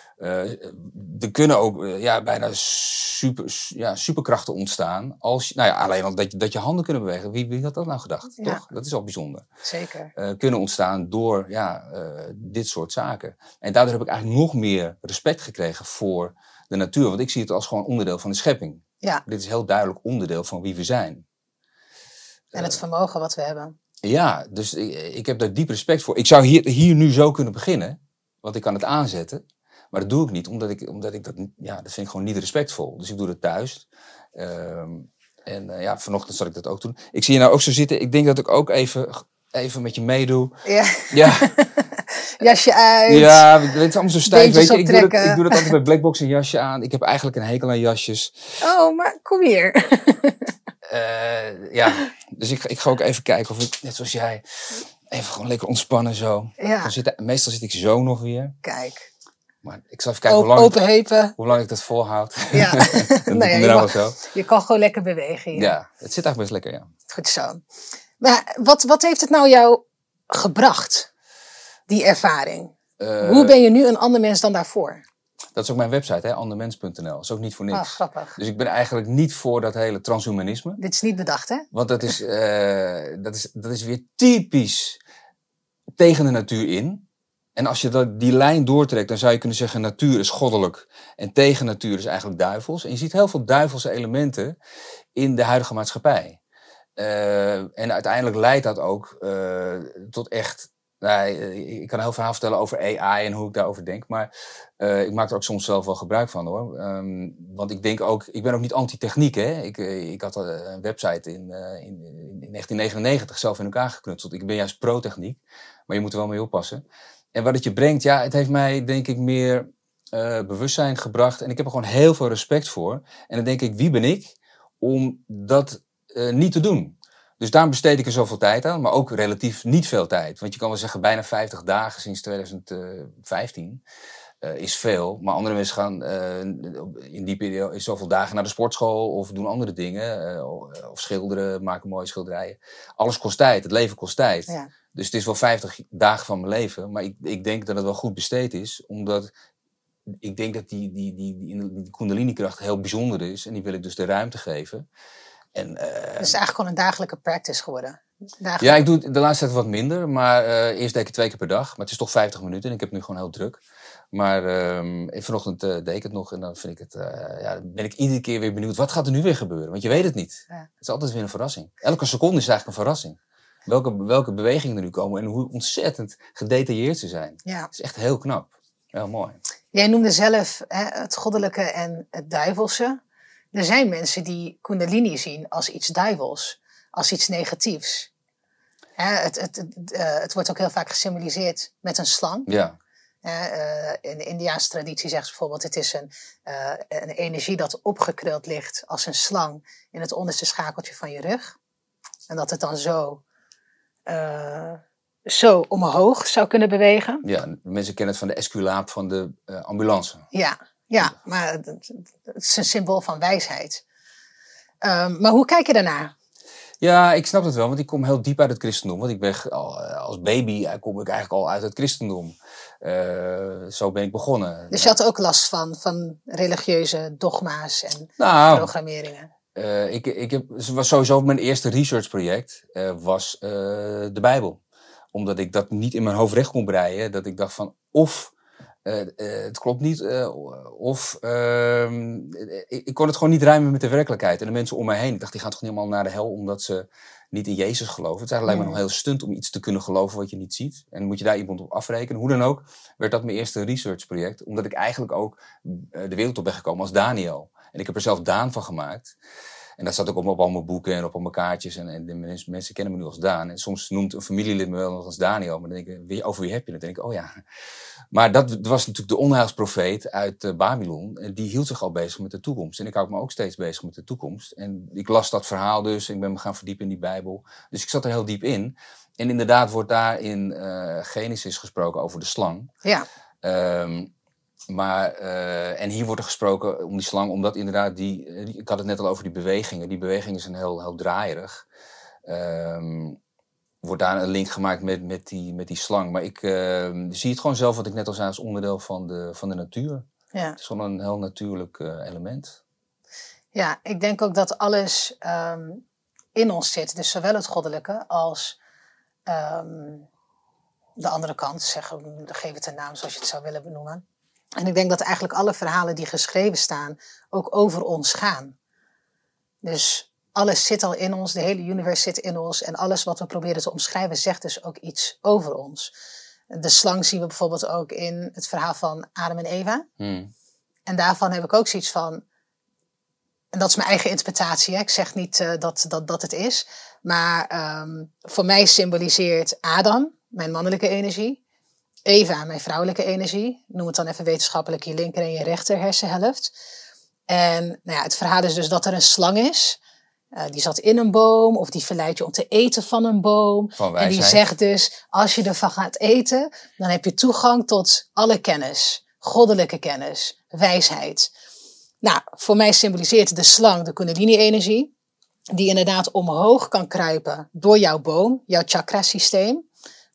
Er kunnen ook ja, bijna super, ja, superkrachten ontstaan. Als, nou ja, alleen al dat je, dat je handen kunnen bewegen. Wie, wie had dat nou gedacht? Ja. Toch? Dat is al bijzonder. Zeker. Kunnen ontstaan door ja, dit soort zaken. En daardoor heb ik eigenlijk nog meer respect gekregen voor de natuur. Want ik zie het als gewoon onderdeel van de schepping. Ja. Dit is heel duidelijk onderdeel van wie we zijn. En het vermogen wat we hebben. Ja, dus ik, ik heb daar diep respect voor. Ik zou hier, hier nu zo kunnen beginnen, want ik kan het aanzetten. Maar dat doe ik niet, omdat ik, omdat ik dat, ja, dat vind ik gewoon niet respectvol. Dus ik doe het thuis. Ehm, en eh, ja, vanochtend zal ik dat ook doen. Ik zie je nou ook zo zitten. Ik denk dat ik ook even, even met je meedoe. Ja. Ja, Jasje uit. ja het is allemaal zo stijf. Weet je, ik doe, dat, ik doe dat altijd bij Blackbox een jasje aan. Ik heb eigenlijk een hekel aan jasjes. Oh, maar kom hier. Eh, ja, dus ik, ik ga ook even kijken of ik, net zoals jij, even gewoon lekker ontspannen zo. Ja, Dan zit, meestal zit ik zo nog weer. kijk. Maar ik zal even kijken hoe lang, heupen. hoe lang ik dat volhoud. Ja. Ik Nou ja, je, mag- zo. je kan gewoon lekker bewegen hier. Ja, het zit eigenlijk best lekker, ja. Goed zo. Maar wat, wat heeft het nou jou gebracht, die ervaring? Eh, Hoe ben je nu een ander mens dan daarvoor? Dat is ook mijn website, hè, andermens.nl. Dat is ook niet voor niks. Ah, grappig. dus ik ben eigenlijk niet voor dat hele transhumanisme. Dit is niet bedacht, hè? Want dat is, eh, dat is, dat is weer typisch tegen de natuur in. En als je dat, die lijn doortrekt, dan zou je kunnen zeggen: natuur is goddelijk en tegen natuur is eigenlijk duivels. En je ziet heel veel duivelse elementen in de huidige maatschappij. Eh, en uiteindelijk leidt dat ook tot echt. Nou, ik kan een heel verhaal vertellen over AI en hoe ik daarover denk. Maar eh, ik maak er ook soms zelf wel gebruik van hoor. Ehm, want ik denk ook, ik ben ook niet anti-techniek. Hè? Ik, eh, ik had een website in, in, in 1999 zelf in elkaar geknutseld. Ik ben juist pro-techniek, maar je moet er wel mee oppassen. En wat het je brengt, ja, het heeft mij denk ik meer bewustzijn gebracht. En ik heb er gewoon heel veel respect voor. En dan denk ik, wie ben ik om dat niet te doen? Dus daarom besteed ik er zoveel tijd aan, maar ook relatief niet veel tijd. Want je kan wel zeggen, bijna 50 dagen sinds 2015 eh, is veel. Maar andere mensen gaan eh, in die periode zoveel dagen naar de sportschool of doen andere dingen. eh, of schilderen, maken mooie schilderijen. Alles kost tijd, het leven kost tijd. Ja. Dus het is wel 50 dagen van mijn leven. Maar ik, ik denk dat het wel goed besteed is, omdat ik denk dat die, die, die, die, die Kundalini-kracht heel bijzonder is. En die wil ik dus de ruimte geven. En, eh, Het is eigenlijk gewoon een dagelijke practice geworden. Dagelijks. ja, ik doe het de laatste tijd wat minder. Maar eh, eerst deed ik het twee keer per dag. Maar het is toch 50 minuten en ik heb nu gewoon heel druk. Maar ehm, vanochtend eh, deed ik het nog en dan vind ik het, eh, ja, dan ben ik iedere keer weer benieuwd. Wat gaat er nu weer gebeuren? Want je weet het niet. Ja. Het is altijd weer een verrassing. Elke seconde is eigenlijk een verrassing. Welke, welke bewegingen er nu komen en hoe ontzettend gedetailleerd ze zijn. Ja. Het is echt heel knap. Heel mooi. Jij noemde zelf hè, het goddelijke en het duivelse. Er zijn mensen die Kundalini zien als iets duivels, als iets negatiefs. Hè, het, het, het, eh, het wordt ook heel vaak gesymboliseerd met een slang. Ja, Hè, eh, in de Indiaanse traditie zegt ze bijvoorbeeld: het is een, eh, een energie dat opgekruld ligt als een slang in het onderste schakeltje van je rug. En dat het dan zo, zo omhoog zou kunnen bewegen. ja, mensen kennen het van de esculaap van de ambulance. Ja, ja maar het, is een symbool van wijsheid. Ehm, maar hoe kijk je daarnaar? Ja, ik snap het wel, want ik kom heel diep uit het christendom. Want ik ben eh, als baby eh, kom ik eigenlijk al uit het christendom. Eh, zo ben ik begonnen. Dus je had ook last van, van religieuze dogma's en nou, programmeringen. eh, ik, ik heb, was sowieso mijn eerste researchproject eh, was de Bijbel. Omdat ik dat niet in mijn hoofd recht kon breien. Dat ik dacht van, of eh, eh, het klopt niet, eh, of ehm, ik, ik kon het gewoon niet rijmen met de werkelijkheid. En de mensen om mij heen, ik dacht, die gaan toch niet allemaal naar de hel omdat ze niet in Jezus geloven. Het is eigenlijk lijkt me Nee. nog heel stunt om iets te kunnen geloven wat je niet ziet. En moet je daar iemand op afrekenen. Hoe dan ook, werd dat mijn eerste researchproject. Omdat ik eigenlijk ook de wereld op ben gekomen als Daniel. En ik heb er zelf Daan van gemaakt. En dat staat ook op, op al mijn boeken en op al mijn kaartjes. En, en de mensen, mensen kennen me nu als Daan. En soms noemt een familielid me wel nog als Daniel. Maar dan denk ik, wie, over wie heb je het? Dan denk ik, oh ja. Maar dat was natuurlijk de onheilsprofeet uit uh, Babylon. En die hield zich al bezig met de toekomst. En ik hou me ook steeds bezig met de toekomst. En ik las dat verhaal dus. Ik ben me gaan verdiepen in die Bijbel. Dus ik zat er heel diep in. En inderdaad wordt daar in uh, Genesis gesproken over de slang. Ja. Um, maar, uh, en hier wordt er gesproken om die slang, omdat inderdaad die, die, ik had het net al over die bewegingen. Die bewegingen zijn heel, heel draaierig. Um, wordt daar een link gemaakt met, met, die, met die slang. Maar ik uh, zie het gewoon zelf, wat ik net al zei, als onderdeel van de, van de natuur. Ja. Het is gewoon een heel natuurlijk uh, element. Ja, ik denk ook dat alles um, in ons zit. Dus zowel het goddelijke als um, de andere kant. Zeggen, geef het een naam zoals je het zou willen benoemen. En ik denk dat eigenlijk alle verhalen die geschreven staan ook over ons gaan. Dus alles zit al in ons, de hele universe zit in ons. En alles wat we proberen te omschrijven zegt dus ook iets over ons. De slang zien we bijvoorbeeld ook in het verhaal van Adam en Eva. Hmm. En daarvan heb ik ook zoiets van. En dat is mijn eigen interpretatie. Hè? Ik zeg niet uh, dat, dat dat het is. Maar um, voor mij symboliseert Adam mijn mannelijke energie. Eva, mijn vrouwelijke energie. Noem het dan even wetenschappelijk je linker en je rechter hersenhelft. En nou ja, het verhaal is dus dat er een slang is. Uh, die zat in een boom of die verleidt je om te eten van een boom. Van en die zegt dus, als je ervan gaat eten, dan heb je toegang tot alle kennis. Goddelijke kennis, wijsheid. Nou, voor mij symboliseert de slang de kundalini-energie. Die inderdaad omhoog kan kruipen door jouw boom, jouw chakrasysteem.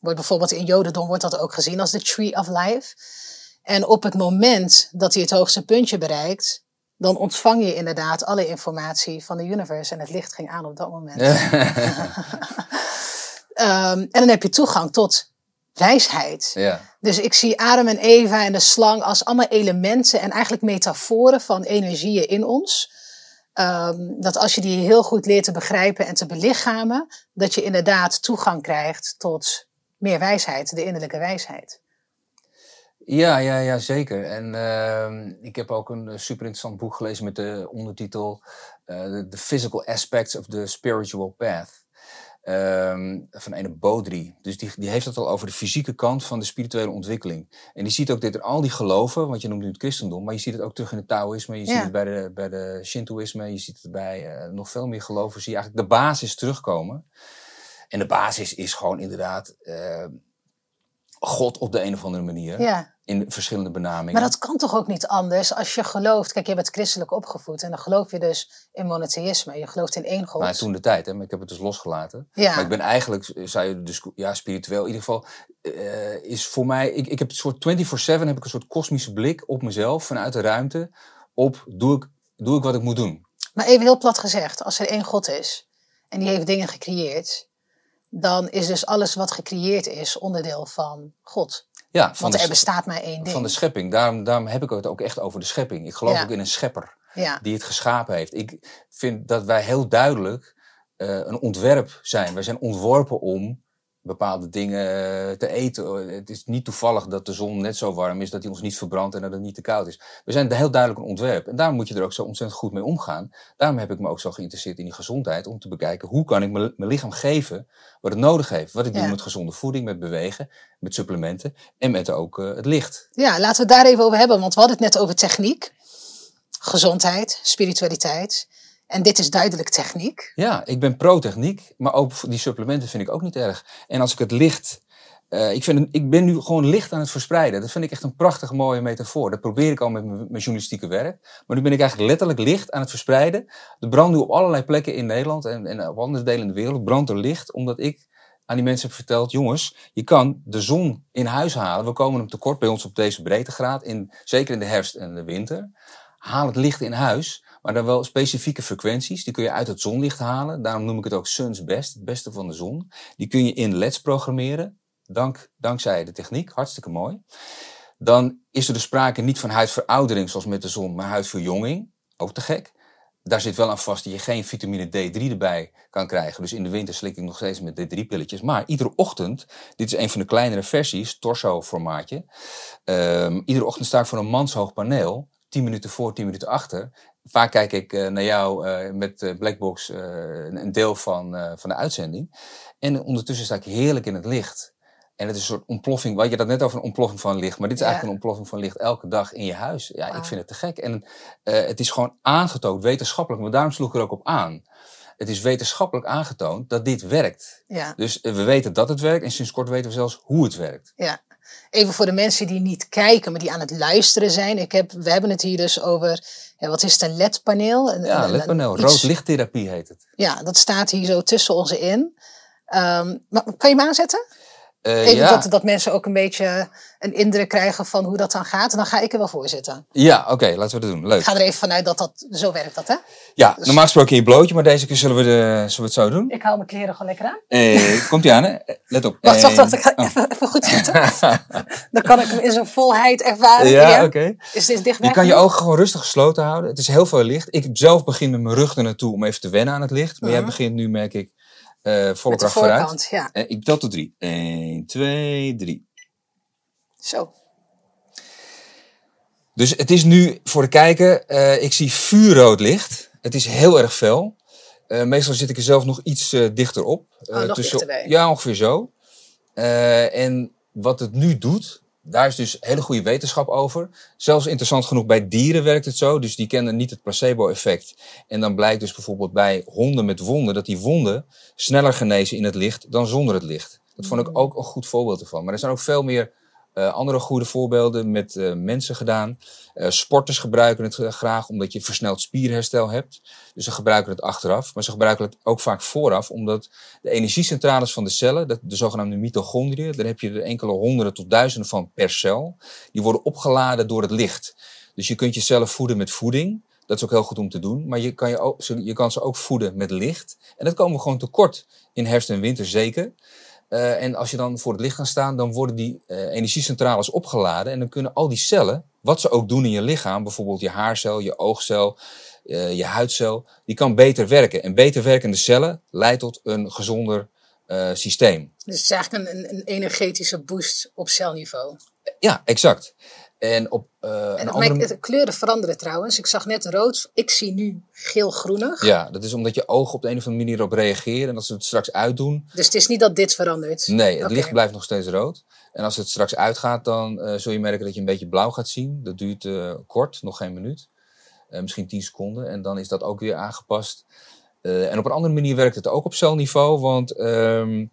Wordt bijvoorbeeld in Jodendom wordt dat ook gezien als de Tree of Life. En op het moment dat hij het hoogste puntje bereikt, dan ontvang je inderdaad alle informatie van de universe. En het licht ging aan op dat moment. um, en dan heb je toegang tot wijsheid. Ja. Dus ik zie Adam en Eva en de slang als allemaal elementen en eigenlijk metaforen van energieën in ons. Um, dat als je die heel goed leert te begrijpen en te belichamen, dat je inderdaad toegang krijgt tot meer wijsheid, de innerlijke wijsheid. Ja, ja, ja, zeker. En uh, ik heb ook een super interessant boek gelezen met de ondertitel uh, The Physical Aspects of the Spiritual Path. Um, van een Bodri. Dus die, die heeft het al over de fysieke kant van de spirituele ontwikkeling. En die ziet ook dit in al die geloven, want je noemt nu het christendom, maar je ziet het ook terug in het Taoïsme, je Ja. ziet het bij de, bij de Shintoïsme, je ziet het bij uh, nog veel meer geloven, zie je eigenlijk de basis terugkomen. En de basis is gewoon inderdaad uh, God op de een of andere manier. Ja. In verschillende benamingen. Maar dat kan toch ook niet anders als je gelooft. Kijk, je bent christelijk opgevoed en dan geloof je dus in monotheïsme. Je gelooft in één God. Nou, toen de tijd, hè, maar ik heb het dus losgelaten. Ja. Maar ik ben eigenlijk, zou je dus, ja, spiritueel. In ieder geval uh, is voor mij, ik, ik heb een soort 24-7 heb ik een soort kosmische blik op mezelf vanuit de ruimte. Op doe ik, doe ik wat ik moet doen. Maar even heel plat gezegd, als er één God is en die heeft dingen gecreëerd, dan is dus alles wat gecreëerd is onderdeel van God. Ja, van Want de, er bestaat maar één ding. Van de schepping. Daarom, daarom heb ik het ook echt over de schepping. Ik geloof Ja. ook in een schepper Ja. die het geschapen heeft. Ik vind dat wij heel duidelijk uh, een ontwerp zijn. Wij zijn ontworpen om bepaalde dingen eh, te eten. Het is niet toevallig dat de zon net zo warm is dat hij ons niet verbrandt en dat het niet te koud is. We zijn heel duidelijk een ontwerp. En daarom moet je er ook zo ontzettend goed mee omgaan. Daarom heb ik me ook zo geïnteresseerd in die gezondheid. Om te bekijken hoe kan ik mijn lichaam geven wat het nodig heeft. Wat ik Ja. doe met gezonde voeding, met bewegen, met supplementen en met ook uh, het licht. ja, laten we het daar even over hebben. Want we hadden het net over techniek, gezondheid, spiritualiteit. En dit is duidelijk techniek. Ja, ik ben pro-techniek, maar ook die supplementen vind ik ook niet erg. En als ik het licht. Uh, ik, vind, ik ben nu gewoon licht aan het verspreiden. Dat vind ik echt een prachtig mooie metafoor. Dat probeer ik al met mijn journalistieke werk. Maar nu ben ik eigenlijk letterlijk licht aan het verspreiden. Er brandt nu op allerlei plekken in Nederland en, en op andere delen in de wereld brandt er licht. Omdat ik aan die mensen heb verteld, jongens, je kan de zon in huis halen. We komen hem tekort bij ons op deze breedtegraad, in, zeker in de herfst en de winter. Haal het licht in huis. Maar dan wel specifieke frequenties, die kun je uit het zonlicht halen. Daarom noem ik het ook Sun's Best, het beste van de zon. Die kun je in LEDs programmeren, dank, dankzij de techniek, hartstikke mooi. Dan is er dus sprake niet van huidveroudering zoals met de zon, maar huidverjonging, ook te gek. Daar zit wel aan vast dat je geen vitamine D3 erbij kan krijgen. Dus in de winter slik ik nog steeds met D3-pilletjes. Maar iedere ochtend, dit is een van de kleinere versies, torso-formaatje. Um, iedere ochtend sta ik voor een manshoog paneel, 10 minuten voor, 10 minuten achter. Vaak kijk ik eh, naar jou eh, met eh, Blackbox een deel van, van de uitzending. En ondertussen sta ik heerlijk in het licht. En het is een soort ontploffing. Wat je dat net over een ontploffing van licht. Maar dit is Ja. eigenlijk een ontploffing van licht elke dag in je huis. Ja, ik vind het te gek. En het is gewoon aangetoond, wetenschappelijk. Maar daarom sloeg ik er ook op aan. Het is wetenschappelijk aangetoond dat dit werkt. Ja, Dus we weten dat het werkt. En sinds kort weten we zelfs hoe het werkt. ja. Even voor de mensen die niet kijken, maar die aan het luisteren zijn. Ik heb, we hebben het hier dus over, ja, wat is het, een LED-paneel? Ja, een- ledpaneel. Rood lichttherapie heet het. Ja, dat staat hier zo tussen onze in. Ehm, maar kan je hem aanzetten? Eh, Even ja, dat, dat mensen ook een beetje een indruk krijgen van hoe dat dan gaat. En dan ga ik er wel voor zitten. ja oké, laten we dat doen. Leuk. Ik ga er even vanuit dat dat zo werkt, dat hè? Ja, normaal gesproken in je blootje, maar deze keer zullen we, de, zullen we het zo doen. Ik hou mijn kleren gewoon lekker aan. Eh, komt ie aan, hè? Let op. Wacht, wacht, Eh, wacht. Ik ga oh. even, even goed zitten. Dan kan ik hem in zijn volheid ervaren. Ja, oké. Is dit dichtbij? Je kan je ogen gewoon rustig gesloten houden. Het is heel veel licht. Ik zelf begin met mijn rug er naartoe om even te wennen aan het licht. Maar jij Mhm. begint nu, merk ik, eh volle kracht vooruit. ja. Eh, ik tel tot drie. 1, 2, 3. Zo. Dus het is nu voor de kijker, eh, ik zie vuurrood licht. Het is heel erg fel. Meestal zit ik er zelf nog iets dichter op. Oh, nog. Ja, ongeveer zo. En wat het nu doet, daar is dus hele goede wetenschap over. Zelfs interessant genoeg bij dieren werkt het zo. Dus die kennen niet het placebo-effect. En dan blijkt dus bijvoorbeeld bij honden met wonden dat die wonden sneller genezen in het licht dan zonder het licht. Dat vond ik ook een goed voorbeeld ervan. Maar er zijn ook veel meer eh, andere goede voorbeelden met eh, mensen gedaan. Eh, sporters gebruiken het graag omdat je versneld spierherstel hebt. Dus ze gebruiken het achteraf. Maar ze gebruiken het ook vaak vooraf, omdat de energiecentrales van de cellen, dat- de zogenaamde mitochondriën, daar heb je er enkele honderden tot duizenden van per cel, die worden opgeladen door het licht. Dus je kunt je cellen voeden met voeding. Dat is ook heel goed om te doen. Maar je kan, je ook, je kan ze ook voeden met licht. En dat komen we gewoon tekort in herfst en winter zeker. Eh, en als je dan voor het licht gaat staan, dan worden die eh, energiecentrales opgeladen. En dan kunnen al die cellen, wat ze ook doen in je lichaam, bijvoorbeeld je haarcel, je oogcel, eh, je huidcel, die kan beter werken. En beter werkende cellen leidt tot een gezonder systeem. Dus het is eigenlijk een, een energetische boost op celniveau. Ja, exact. En op eh, En andere... maakt- de kleuren veranderen trouwens. Ik zag net rood. Ik zie nu geel-groenig. Ja, dat is omdat je ogen op de een of andere manier op reageren. En als ze het straks uitdoen, Dus het is niet dat dit verandert. Nee, het licht blijft nog steeds rood. En als het straks uitgaat, dan eh, zul je merken dat je een beetje blauw gaat zien. Dat duurt eh, kort, nog geen minuut. Misschien 10 seconden. En dan is dat ook weer aangepast. En op een andere manier werkt het ook op celniveau. Want ehm,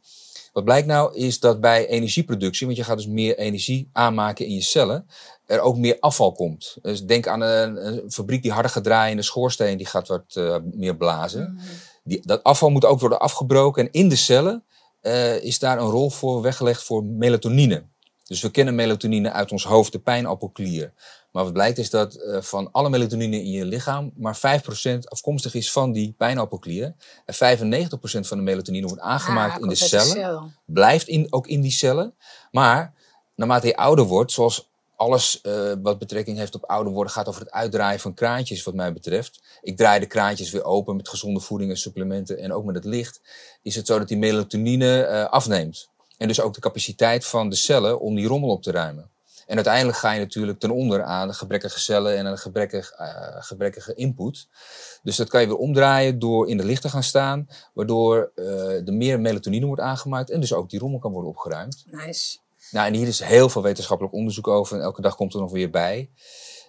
wat blijkt nou is dat bij energieproductie, want je gaat dus meer energie aanmaken in je cellen, er ook meer afval komt. Dus denk aan een, een fabriek die harder gaat draaien en de schoorsteen die gaat wat eh, meer blazen. Die, dat afval moet ook worden afgebroken. En in de cellen eh, is daar een rol voor weggelegd voor melatonine. Dus we kennen melatonine uit ons hoofd, de pijnappelklier. Maar wat blijkt is dat eh, van alle melatonine in je lichaam maar 5% afkomstig is van die pijnappelklier. En 95% van de melatonine wordt aangemaakt Ah, in de cellen cel. blijft in, ook in die cellen. Maar naarmate je ouder wordt, zoals alles eh, wat betrekking heeft op ouder worden, gaat over het uitdraaien van kraantjes, wat mij betreft. Ik draai de kraantjes weer open met gezonde voeding en supplementen en ook met het licht. Is het zo dat die melatonine eh, afneemt. En dus ook de capaciteit van de cellen om die rommel op te ruimen. En uiteindelijk ga je natuurlijk ten onder aan de gebrekkige cellen en een gebrekkig, eh, gebrekkige input. Dus dat kan je weer omdraaien door in de licht te gaan staan, waardoor eh er meer melatonine wordt aangemaakt en dus ook die rommel kan worden opgeruimd. Nice. Nou, en hier is heel veel wetenschappelijk onderzoek over en elke dag komt er nog weer bij.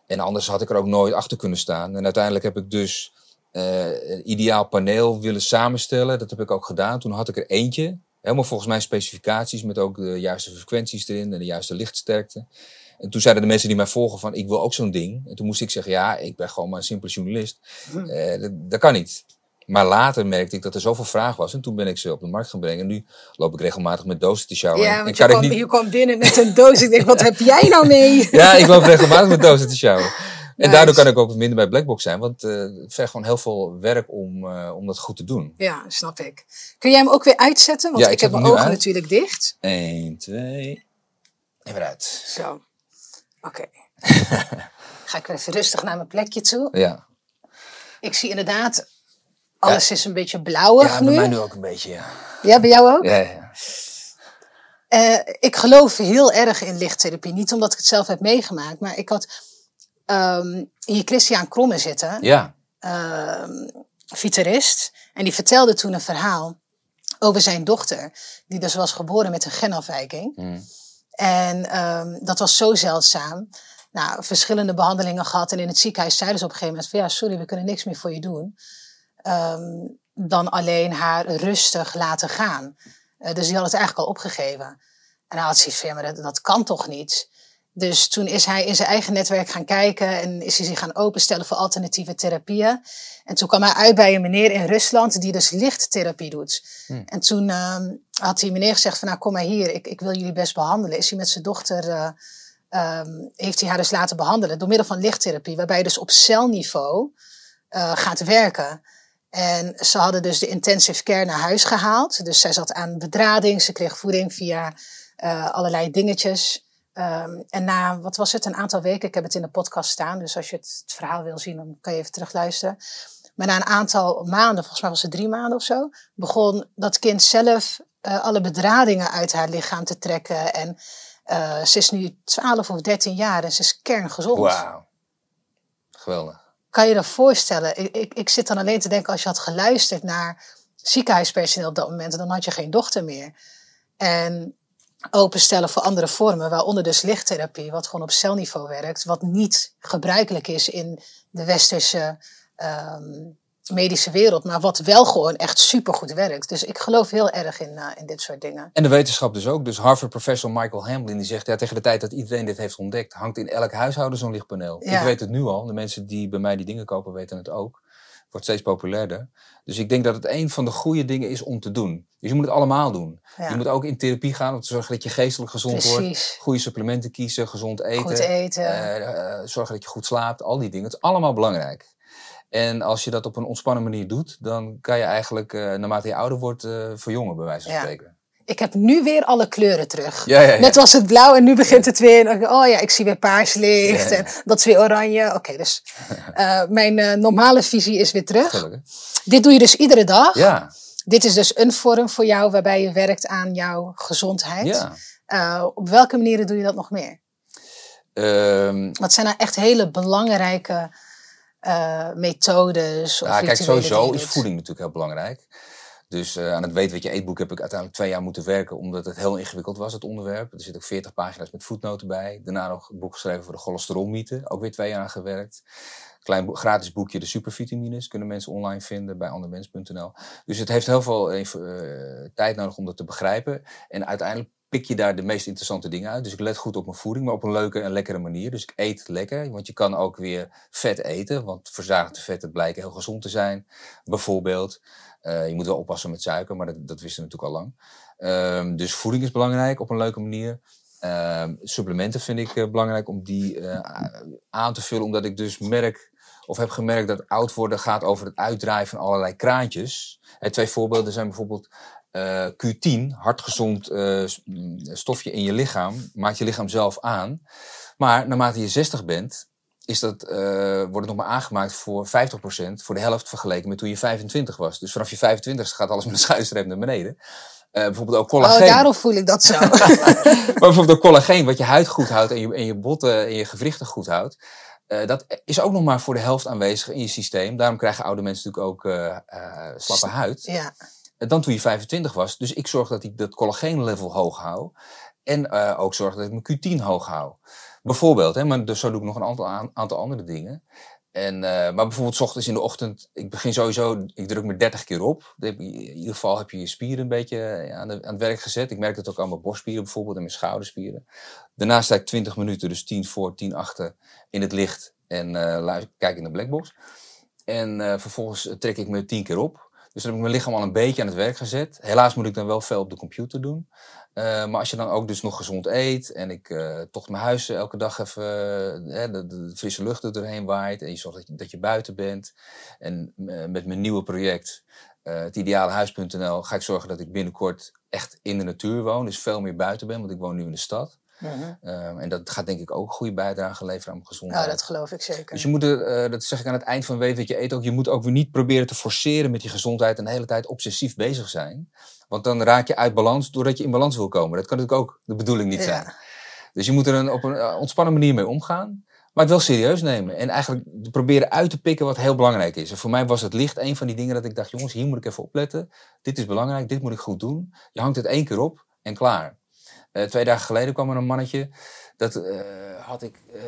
En anders had ik er ook nooit achter kunnen staan. En uiteindelijk heb ik dus eh, een ideaal paneel willen samenstellen. Dat heb ik ook gedaan. Toen had ik er eentje, helemaal volgens mijn specificaties, met ook de juiste frequenties erin en de juiste lichtsterkte. En toen zeiden de mensen die mij volgen van, ik wil ook zo'n ding. En toen moest ik zeggen, ja, ik ben gewoon maar een simpele journalist. Eh, dat, dat kan niet. Maar later merkte ik dat er zoveel vraag was. En toen ben ik ze op de markt gaan brengen. En nu loop ik regelmatig met dozen te sjouwen. Ja, En want kan je ik kwam, niet- je kwam binnen met een doos. Ik denk, wat heb jij nou mee? ja, ik loop regelmatig met dozen te sjouwen. En daardoor kan ik ook minder bij Blackbox zijn. Want eh, het vergt gewoon heel veel werk om, eh, om dat goed te doen. Ja, snap ik. Kun jij hem ook weer uitzetten? Want Ja, ik ik, heb mijn ogen uit. natuurlijk dicht. 1, 2. En weer uit. Zo. Oké. Ga ik weer even rustig naar mijn plekje toe. Ja. Ik zie inderdaad, alles is een beetje blauwig Ja, nu. bij mij nu ook een beetje, ja. Ja, bij jou ook? Ja, ja. Eh, ik geloof heel erg in lichttherapie. Niet omdat ik het zelf heb meegemaakt, maar ik had ehm, hier Christian Kromme zitten, Ja. ehm vitarist. En die vertelde toen een verhaal over zijn dochter, die dus was geboren met een genafwijking. Mm. En ehm, dat was zo zeldzaam. Nou, verschillende behandelingen gehad. En in het ziekenhuis zeiden ze op een gegeven moment van... ja, sorry, we kunnen niks meer voor je doen. Ehm, dan alleen haar rustig laten gaan. Eh, dus die had het eigenlijk al opgegeven. En hij had zoiets van, ja, maar dat, dat kan toch niet? Dus toen is hij in zijn eigen netwerk gaan kijken... en is hij zich gaan openstellen voor alternatieve therapieën. En toen kwam hij uit bij een meneer in Rusland... die dus lichttherapie doet. Hmm. En toen ehm, had die meneer gezegd van... nou, kom maar hier, ik, ik wil jullie best behandelen. Is hij met zijn dochter... ehm, heeft hij haar dus laten behandelen door middel van lichttherapie, waarbij je dus op celniveau eh, gaat werken. En ze hadden dus de intensive care naar huis gehaald. Dus zij zat aan bedrading, ze kreeg voeding via eh, allerlei dingetjes. Ehm, en na, wat was het, een aantal weken, ik heb het in de podcast staan, dus als je het, het verhaal wil zien, dan kan je even terugluisteren. Maar na een aantal maanden, volgens mij was het drie maanden of zo, begon dat kind zelf eh, alle bedradingen uit haar lichaam te trekken. En eh, ze is nu 12 of 13 jaar en ze is kerngezond. Wauw. Geweldig. Kan je je dat voorstellen? Ik, ik, ik zit dan alleen te denken, als je had geluisterd naar ziekenhuispersoneel op dat moment, dan had je geen dochter meer. En openstellen voor andere vormen, waaronder dus lichttherapie, wat gewoon op celniveau werkt, wat niet gebruikelijk is in de westerse ehm, medische wereld, maar wat wel gewoon echt supergoed werkt. Dus ik geloof heel erg in, eh, in dit soort dingen. En de wetenschap dus ook. Dus Harvard-professor Michael Hamblin die zegt... Ja, tegen de tijd dat iedereen dit heeft ontdekt... hangt in elk huishouden zo'n lichtpaneel. Ja. Ik weet het nu al. De mensen die bij mij die dingen kopen weten het ook. Wordt steeds populairder. Dus ik denk dat het een van de goede dingen is om te doen. Dus je moet het allemaal doen. Ja. Je moet ook in therapie gaan om te zorgen dat je geestelijk gezond wordt. Goede supplementen kiezen, gezond eten. Goed eten. eh, eh, zorgen dat je goed slaapt. Al die dingen. Het is allemaal belangrijk. En als je dat op een ontspannen manier doet... dan kan je eigenlijk, eh, naarmate je ouder wordt... verjongen, bij wijze van Ja. spreken. Ik heb nu weer alle kleuren terug. Ja, ja, ja. Net was het blauw en nu begint het weer. En oh ja, ik zie weer paarslicht Ja, ja. en dat is weer oranje. Oké, dus eh, mijn eh, normale visie is weer terug. Gelukkig. Dit doe je dus iedere dag. Ja, Dit is dus een vorm voor jou waarbij je werkt aan jouw gezondheid. Eh, op welke manieren doe je dat nog meer? Ehm, Wat zijn nou echt hele belangrijke methodes? Of ja, kijk, sowieso is voeding natuurlijk heel belangrijk. Dus eh, aan het weten wat je eetboek heb ik uiteindelijk twee jaar moeten werken, omdat het heel ingewikkeld was, het onderwerp. Er zitten ook 40 pagina's met voetnoten bij. Daarna nog een boek geschreven voor de cholesterolmythe, ook weer twee jaar aan gewerkt. Klein gratis boekje, de supervitamines, kunnen mensen online vinden bij andermens.nl. Dus het heeft heel veel even, eh, tijd nodig om dat te begrijpen. En uiteindelijk pik je daar de meest interessante dingen uit. Dus ik let goed op mijn voeding, maar op een leuke en lekkere manier. Dus ik eet lekker, want je kan ook weer vet eten. Want verzadigde vetten blijken heel gezond te zijn, bijvoorbeeld. Eh, je moet wel oppassen met suiker, maar dat, dat wisten we natuurlijk al lang. Ehm, dus voeding is belangrijk op een leuke manier. Ehm, supplementen vind ik eh, belangrijk om die eh, aan te vullen, omdat ik dus merk of heb gemerkt dat oud worden gaat over het uitdraaien van allerlei kraantjes. Twee voorbeelden zijn bijvoorbeeld eh, Q10, hartgezond eh, s- mm, stofje in je lichaam, maakt je lichaam zelf aan. Maar naarmate je 60 bent, is dat, eh, wordt het nog maar aangemaakt voor 50%, voor de helft vergeleken met toen je 25 was. Dus vanaf je 25 gaat alles met een schuinstreep naar beneden. Eh, bijvoorbeeld ook collageen. Oh, daarom voel ik dat zo. Maar bijvoorbeeld ook collageen, wat je huid goed houdt en je, en je botten en je gewrichten goed houdt. eh, dat is ook nog maar voor de helft aanwezig in je systeem. Daarom krijgen oude mensen natuurlijk ook slappe huid. ja. Dan toen je 25 was. Dus ik zorg dat ik dat collageenlevel hoog hou. En ook zorg dat ik mijn Q10 hoog hou. Bijvoorbeeld, hè, maar dus zo doe ik nog een aantal, aan- aantal andere dingen. En, eh, maar bijvoorbeeld 's ochtends in de ochtend, ik begin sowieso, ik druk me 30 keer op. In ieder geval heb je je spieren een beetje eh, aan, aan het werk gezet. Ik merk dat ook aan mijn borstspieren bijvoorbeeld en mijn schouderspieren. Daarna sta ik 20 minuten, dus 10 voor, 10 achter in het licht en eh, kijk in de blackbox. En vervolgens trek ik me 10 keer op. Dus dan heb ik mijn lichaam al een beetje aan het werk gezet. Helaas moet ik dan wel veel op de computer doen. Eh, maar als je dan ook dus nog gezond eet en ik eh toch mijn huis elke dag even eh, de, frisse lucht er doorheen waait en je zorgt dat je, dat je buiten bent. En met mijn nieuwe project, het idealehuis.nl, ga ik zorgen dat ik binnenkort echt in de natuur woon. Dus veel meer buiten ben, want ik woon nu in de stad. Mhm. Eh, en dat gaat denk ik ook een goede bijdrage leveren aan mijn gezondheid. Nou, dat geloof ik zeker. Dus je moet, er, eh, dat zeg ik aan het eind van weet wat je eet ook, je moet ook weer niet proberen te forceren met je gezondheid en de hele tijd obsessief bezig zijn. Want dan raak je uit balans doordat je in balans wil komen. Dat kan natuurlijk ook de bedoeling niet Ja. zijn. Dus je moet er een, op een eh, ontspannen manier mee omgaan. Maar het wel serieus nemen. En eigenlijk proberen uit te pikken wat heel belangrijk is. En voor mij was het licht een van die dingen dat ik dacht, jongens, hier moet ik even opletten. Dit is belangrijk, dit moet ik goed doen. Je hangt het één keer op en klaar. Eh, twee dagen geleden kwam er een mannetje. Dat, eh, had ik, eh,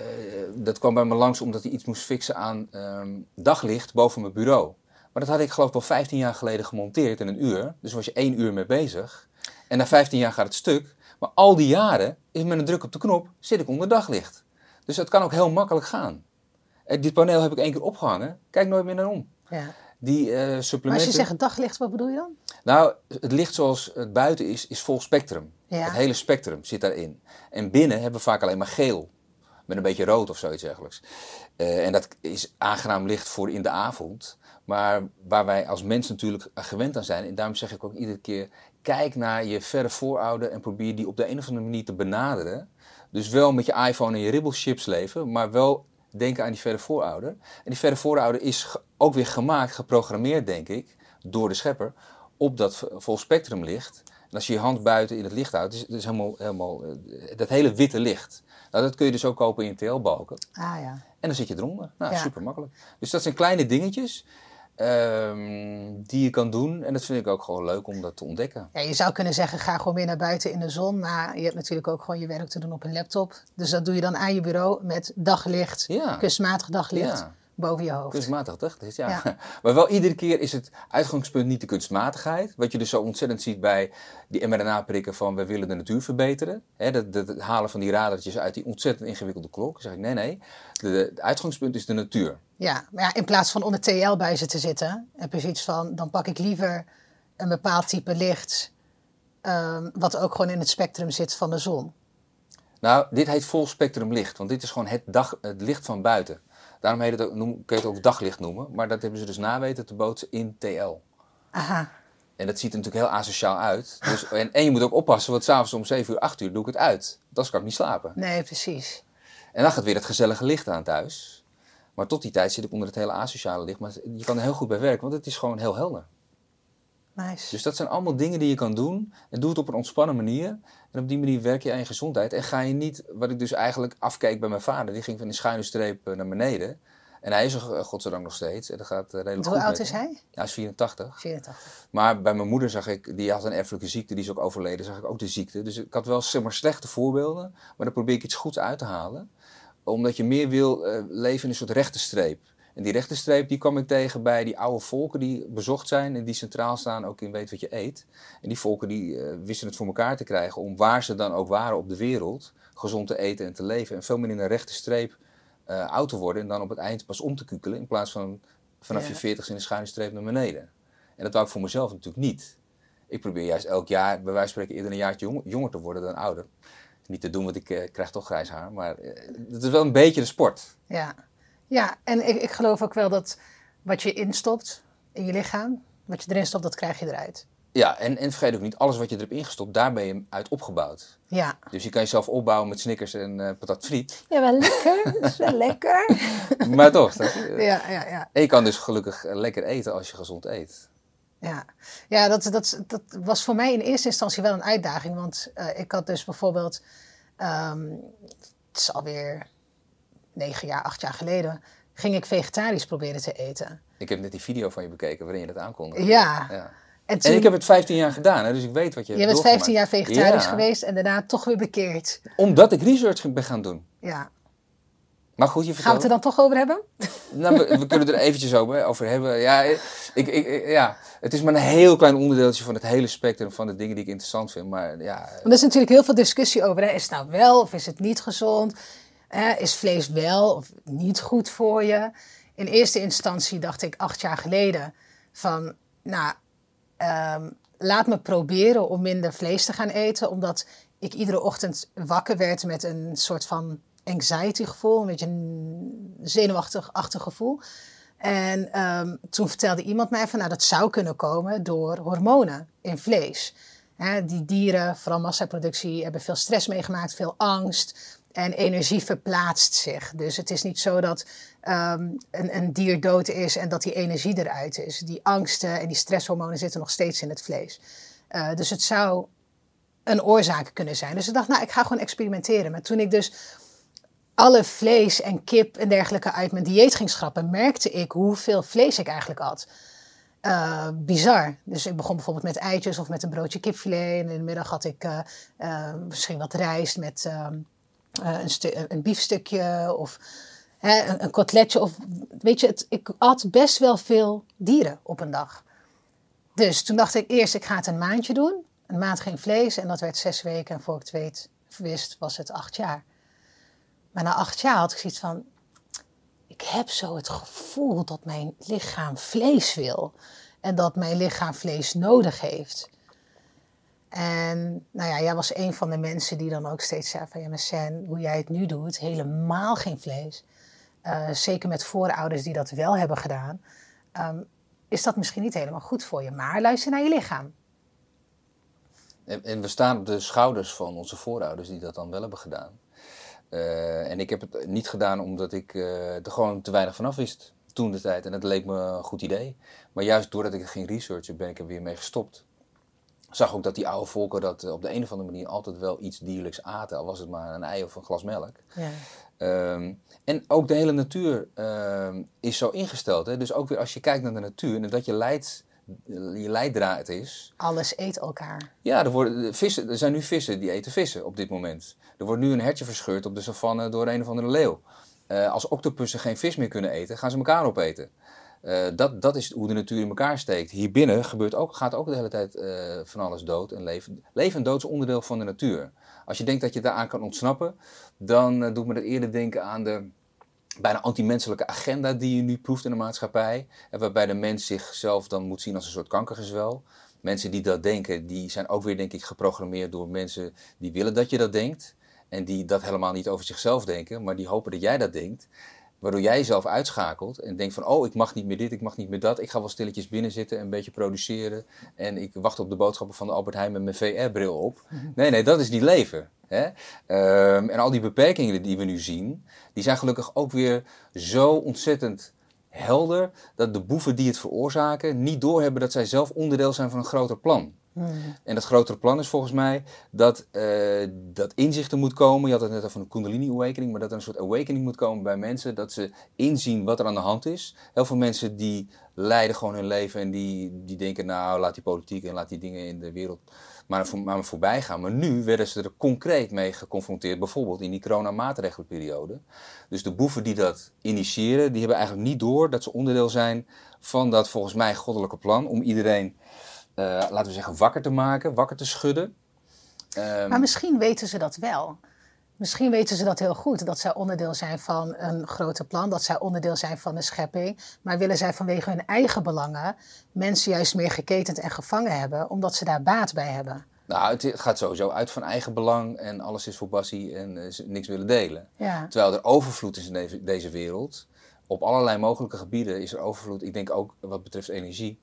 dat kwam bij me langs omdat hij iets moest fixen aan ehm, daglicht boven mijn bureau. Maar dat had ik geloof ik al 15 jaar geleden gemonteerd in een uur. Dus was je één uur mee bezig. En na 15 jaar gaat het stuk. Maar al die jaren is met een druk op de knop zit ik onder daglicht. Dus dat kan ook heel makkelijk gaan. Dit paneel heb ik één keer opgehangen. Kijk nooit meer naar om. Ja. Die uh, supplementen... Maar als je zegt daglicht, wat bedoel je dan? Nou, het licht zoals het buiten is, is vol spectrum. Ja. Het hele spectrum zit daarin. En binnen hebben we vaak alleen maar geel. Met een beetje rood of zoiets dergelijks. Uh, en dat is aangenaam licht voor in de avond. Maar waar wij als mens natuurlijk gewend aan zijn. En daarom zeg ik ook iedere keer: kijk naar je verre voorouder en probeer die op de een of andere manier te benaderen. Dus wel met je iPhone en je ribbelchips leven, maar wel denken aan die verre voorouder. En die verre voorouder is ook weer gemaakt, geprogrammeerd, denk ik, door de schepper, op dat vol spectrum licht. En als je je hand buiten in het licht houdt, is het is helemaal, helemaal dat hele witte licht. Nou, dat kun je dus ook kopen in TL-balken. Ah ja. En dan zit je eronder. Nou, Ja. super makkelijk. Dus dat zijn kleine dingetjes ehm, die je kan doen. En dat vind ik ook gewoon leuk om dat te ontdekken. Ja, je zou kunnen zeggen, ga gewoon meer naar buiten in de zon. Maar je hebt natuurlijk ook gewoon je werk te doen op een laptop. Dus dat doe je dan aan je bureau met daglicht, Ja. kunstmatig daglicht, Ja. Boven je hoofd. Kunstmatig, toch? Is- ja. Ja. Maar wel iedere keer is het uitgangspunt niet de kunstmatigheid. Wat je dus zo ontzettend ziet bij die mRNA-prikken van we willen de natuur verbeteren. Hè, dat, dat, het halen van die radertjes uit die ontzettend ingewikkelde klok. Dan zeg ik nee, nee. Het uitgangspunt is de natuur. Ja, maar ja, in plaats van onder TL-buizen te zitten, heb je zoiets van, dan pak ik liever een bepaald type licht, ehm, wat ook gewoon in het spectrum zit van de zon. Nou, dit heet vol spectrum licht, want dit is gewoon het, dag, het licht van buiten. Daarom heet het ook, noem, kun je het ook daglicht noemen, maar dat hebben ze dus na weten te bootsen in TL. Aha, En dat ziet er natuurlijk heel asociaal uit. Dus, en, en je moet ook oppassen, want s'avonds om 7 uur, 8 uur doe ik het uit. Anders kan ik niet slapen. nee, precies. En dan gaat weer het gezellige licht aan thuis. Maar tot die tijd zit ik onder het hele asociale licht. Maar je kan er heel goed bij werken, want het is gewoon heel helder. Nice. Dus dat zijn allemaal dingen die je kan doen. En doe het op een ontspannen manier. En op die manier werk je aan je gezondheid. En ga je niet, wat ik dus eigenlijk afkeek bij mijn vader. Die ging van die schuine streep eh, naar beneden. En hij is er eh, godzijdank nog steeds. En dat gaat eh, redelijk Hoe goed oud is hij? Hij is 84. 84. Maar bij mijn moeder zag ik, die had een erfelijke ziekte, die is ook overleden, zag ik ook de ziekte. Dus ik had wel zeg maar, slechte voorbeelden, maar dan probeer ik iets goeds uit te halen. Omdat je meer wil leven in een soort rechte streep. En die rechte streep die kwam ik tegen bij die oude volken die bezocht zijn en die centraal staan ook in weet wat je eet. En die volken die eh, wisten het voor elkaar te krijgen om waar ze dan ook waren op de wereld, gezond te eten en te leven. En veel meer in een rechte streep eh, oud te worden en dan op het eind pas om te kukelen in plaats van vanaf Ja. je 40 in een schuine streep naar beneden. En dat wou ik voor mezelf natuurlijk niet. Ik probeer juist elk jaar, bij wijze van spreken, eerder een jaartje jonger, jonger te worden dan ouder. Niet te doen, want ik eh, krijg toch grijs haar. Maar eh, het is wel een beetje de sport. Ja, ja en ik, ik geloof ook wel dat wat je instopt in je lichaam, wat je erin stopt, dat krijg je eruit. Ja, en, en vergeet ook niet, alles wat je erop ingestopt, daar ben je uit opgebouwd. Ja. Dus je kan jezelf opbouwen met snickers en eh patat friet. Ja, wel lekker. Dat is wel lekker. maar toch, je? Ja, ja, ja. En je kan dus gelukkig eh, lekker eten als je gezond eet. Ja, ja dat, dat, dat was voor mij in eerste instantie wel een uitdaging. Want eh, ik had dus bijvoorbeeld, ehm, het is alweer negen jaar, acht jaar geleden, ging ik vegetarisch proberen te eten. Ik heb net die video van je bekeken waarin je dat aankondigde. Ja. ja. En, toen, En ik heb het 15 jaar gedaan, hè, dus ik weet wat je je bent 15 jaar vegetarisch Ja, geweest en daarna toch weer bekeerd. Omdat ik research ben gaan doen. Ja. Maar goed, je Gaan we het er vertelt. dan toch over hebben? Nou, we, we kunnen er eventjes over, over hebben. Ja, ik, ik, ik- ja, het is maar een heel klein onderdeeltje van het hele spectrum van de dingen die ik interessant vind. Maar ja, Want er is natuurlijk heel veel discussie over. Hè. Is het nou wel of is het niet gezond? Is vlees wel of niet goed voor je? In eerste instantie dacht ik acht jaar geleden van, nou, ehm, laat me proberen om minder vlees te gaan eten. Omdat ik iedere ochtend wakker werd met een soort van anxiety gevoel. Een beetje een zenuwachtig gevoel. En ehm, toen vertelde iemand mij van, nou, dat zou kunnen komen door hormonen in vlees. Die dieren, vooral massaproductie, hebben veel stress meegemaakt, veel angst. En energie verplaatst zich. Dus het is niet zo dat ehm, een, een dier dood is en dat die energie eruit is. Die angsten en die stresshormonen zitten nog steeds in het vlees. Eh, dus het zou een oorzaak kunnen zijn. Dus ik dacht, nou, ik ga gewoon experimenteren. Maar toen ik dus alle vlees en kip en dergelijke uit mijn dieet ging schrappen, merkte ik hoeveel vlees ik eigenlijk had. Uh, bizar. Dus ik begon bijvoorbeeld met eitjes of met een broodje kipfilet. En in de middag had ik uh, misschien wat rijst met ehm, een, een biefstukje of hè, een, een, kotletje. Of, weet je, het, ik at best wel veel dieren op een dag. Dus toen dacht ik eerst, ik ga het een maandje doen. Een maand geen vlees en dat werd zes weken. En voor ik het weet, wist, was het acht jaar. Maar na acht jaar had ik zoiets van, ik heb zo het gevoel dat mijn lichaam vlees wil. En dat mijn lichaam vlees nodig heeft. En nou ja, jij was een van de mensen die dan ook steeds zei van... Ja, maar Sen, hoe jij het nu doet, helemaal geen vlees. Uh, zeker met voorouders die dat wel hebben gedaan. Um, is dat misschien niet helemaal goed voor je. Maar luister naar je lichaam. En, en we staan op de schouders van onze voorouders die dat dan wel hebben gedaan. Uh, en ik heb het niet gedaan omdat ik uh, er gewoon te weinig vanaf wist toen de tijd. En het leek me een goed idee. Maar juist doordat ik ging researchen, ben ik er weer mee gestopt. Zag ook dat die oude volken dat eh, op de een of andere manier altijd wel iets dierlijks aten. Al was het maar een ei of een glas melk. Ja. Um, en ook de hele natuur uh, is zo ingesteld. Hè? Dus ook weer als je kijkt naar de natuur en dat je leidt je leidraad is. Alles eet elkaar. Ja, er, worden, vissen, er zijn nu vissen die eten vissen op dit moment. Er wordt nu een hertje verscheurd op de savanne door een of andere leeuw. Uh, als octopussen geen vis meer kunnen eten, gaan ze elkaar opeten. Uh, dat, dat is hoe de natuur in elkaar steekt. Hier binnen gebeurt ook, gaat ook de hele tijd uh, van alles dood en leven. Leven en dood is onderdeel van de natuur. Als je denkt dat je daaraan kan ontsnappen, dan doet me dat eerder denken aan de bijna anti-menselijke agenda die je nu proeft in de maatschappij. En waarbij de mens zichzelf dan moet zien als een soort kankergezwel. Mensen die dat denken, die zijn ook weer denk ik geprogrammeerd door mensen die willen dat je dat denkt. En die dat helemaal niet over zichzelf denken, maar die hopen dat jij dat denkt. Waardoor jij jezelf uitschakelt en denkt van, oh, ik mag niet meer dit, ik mag niet meer dat. Ik ga wel stilletjes binnen zitten en een beetje produceren. En ik wacht op de boodschappen van de Albert Heijn met mijn VR-bril op. Mhm. Nee, nee, dat is niet leven. Hè? Um, en al die beperkingen die we nu zien, die zijn gelukkig ook weer zo ontzettend helder dat de boeven die het veroorzaken niet doorhebben dat zij zelf onderdeel zijn van een groter plan. Hmm. En dat grotere plan is volgens mij dat, uh, dat inzichten moet komen. Je had het net over een Kundalini awakening, maar dat er een soort awakening moet komen bij mensen. Dat ze inzien wat er aan de hand is. Heel veel mensen die leiden gewoon hun leven en die, die denken, nou laat die politiek en laat die dingen in de wereld maar, maar voorbij gaan. Maar nu werden ze er concreet mee geconfronteerd, bijvoorbeeld in die coronamaatregelenperiode. Dus de boeven die dat initiëren, die hebben eigenlijk niet door dat ze onderdeel zijn van dat volgens mij goddelijke plan om iedereen laten we zeggen, wakker te maken, wakker te schudden. Um, maar misschien weten ze dat wel. Misschien weten ze dat heel goed, dat zij onderdeel zijn van een groter plan, dat zij onderdeel zijn van de schepping. Maar willen zij vanwege hun eigen belangen mensen juist meer geketend en gevangen hebben, omdat ze daar baat bij hebben? Nou, het gaat sowieso uit van eigen belang en alles is voor passie en uh, niks willen delen. Ja. Terwijl er overvloed is in deze wereld. Op allerlei mogelijke gebieden is er overvloed. Ik denk ook wat betreft energie.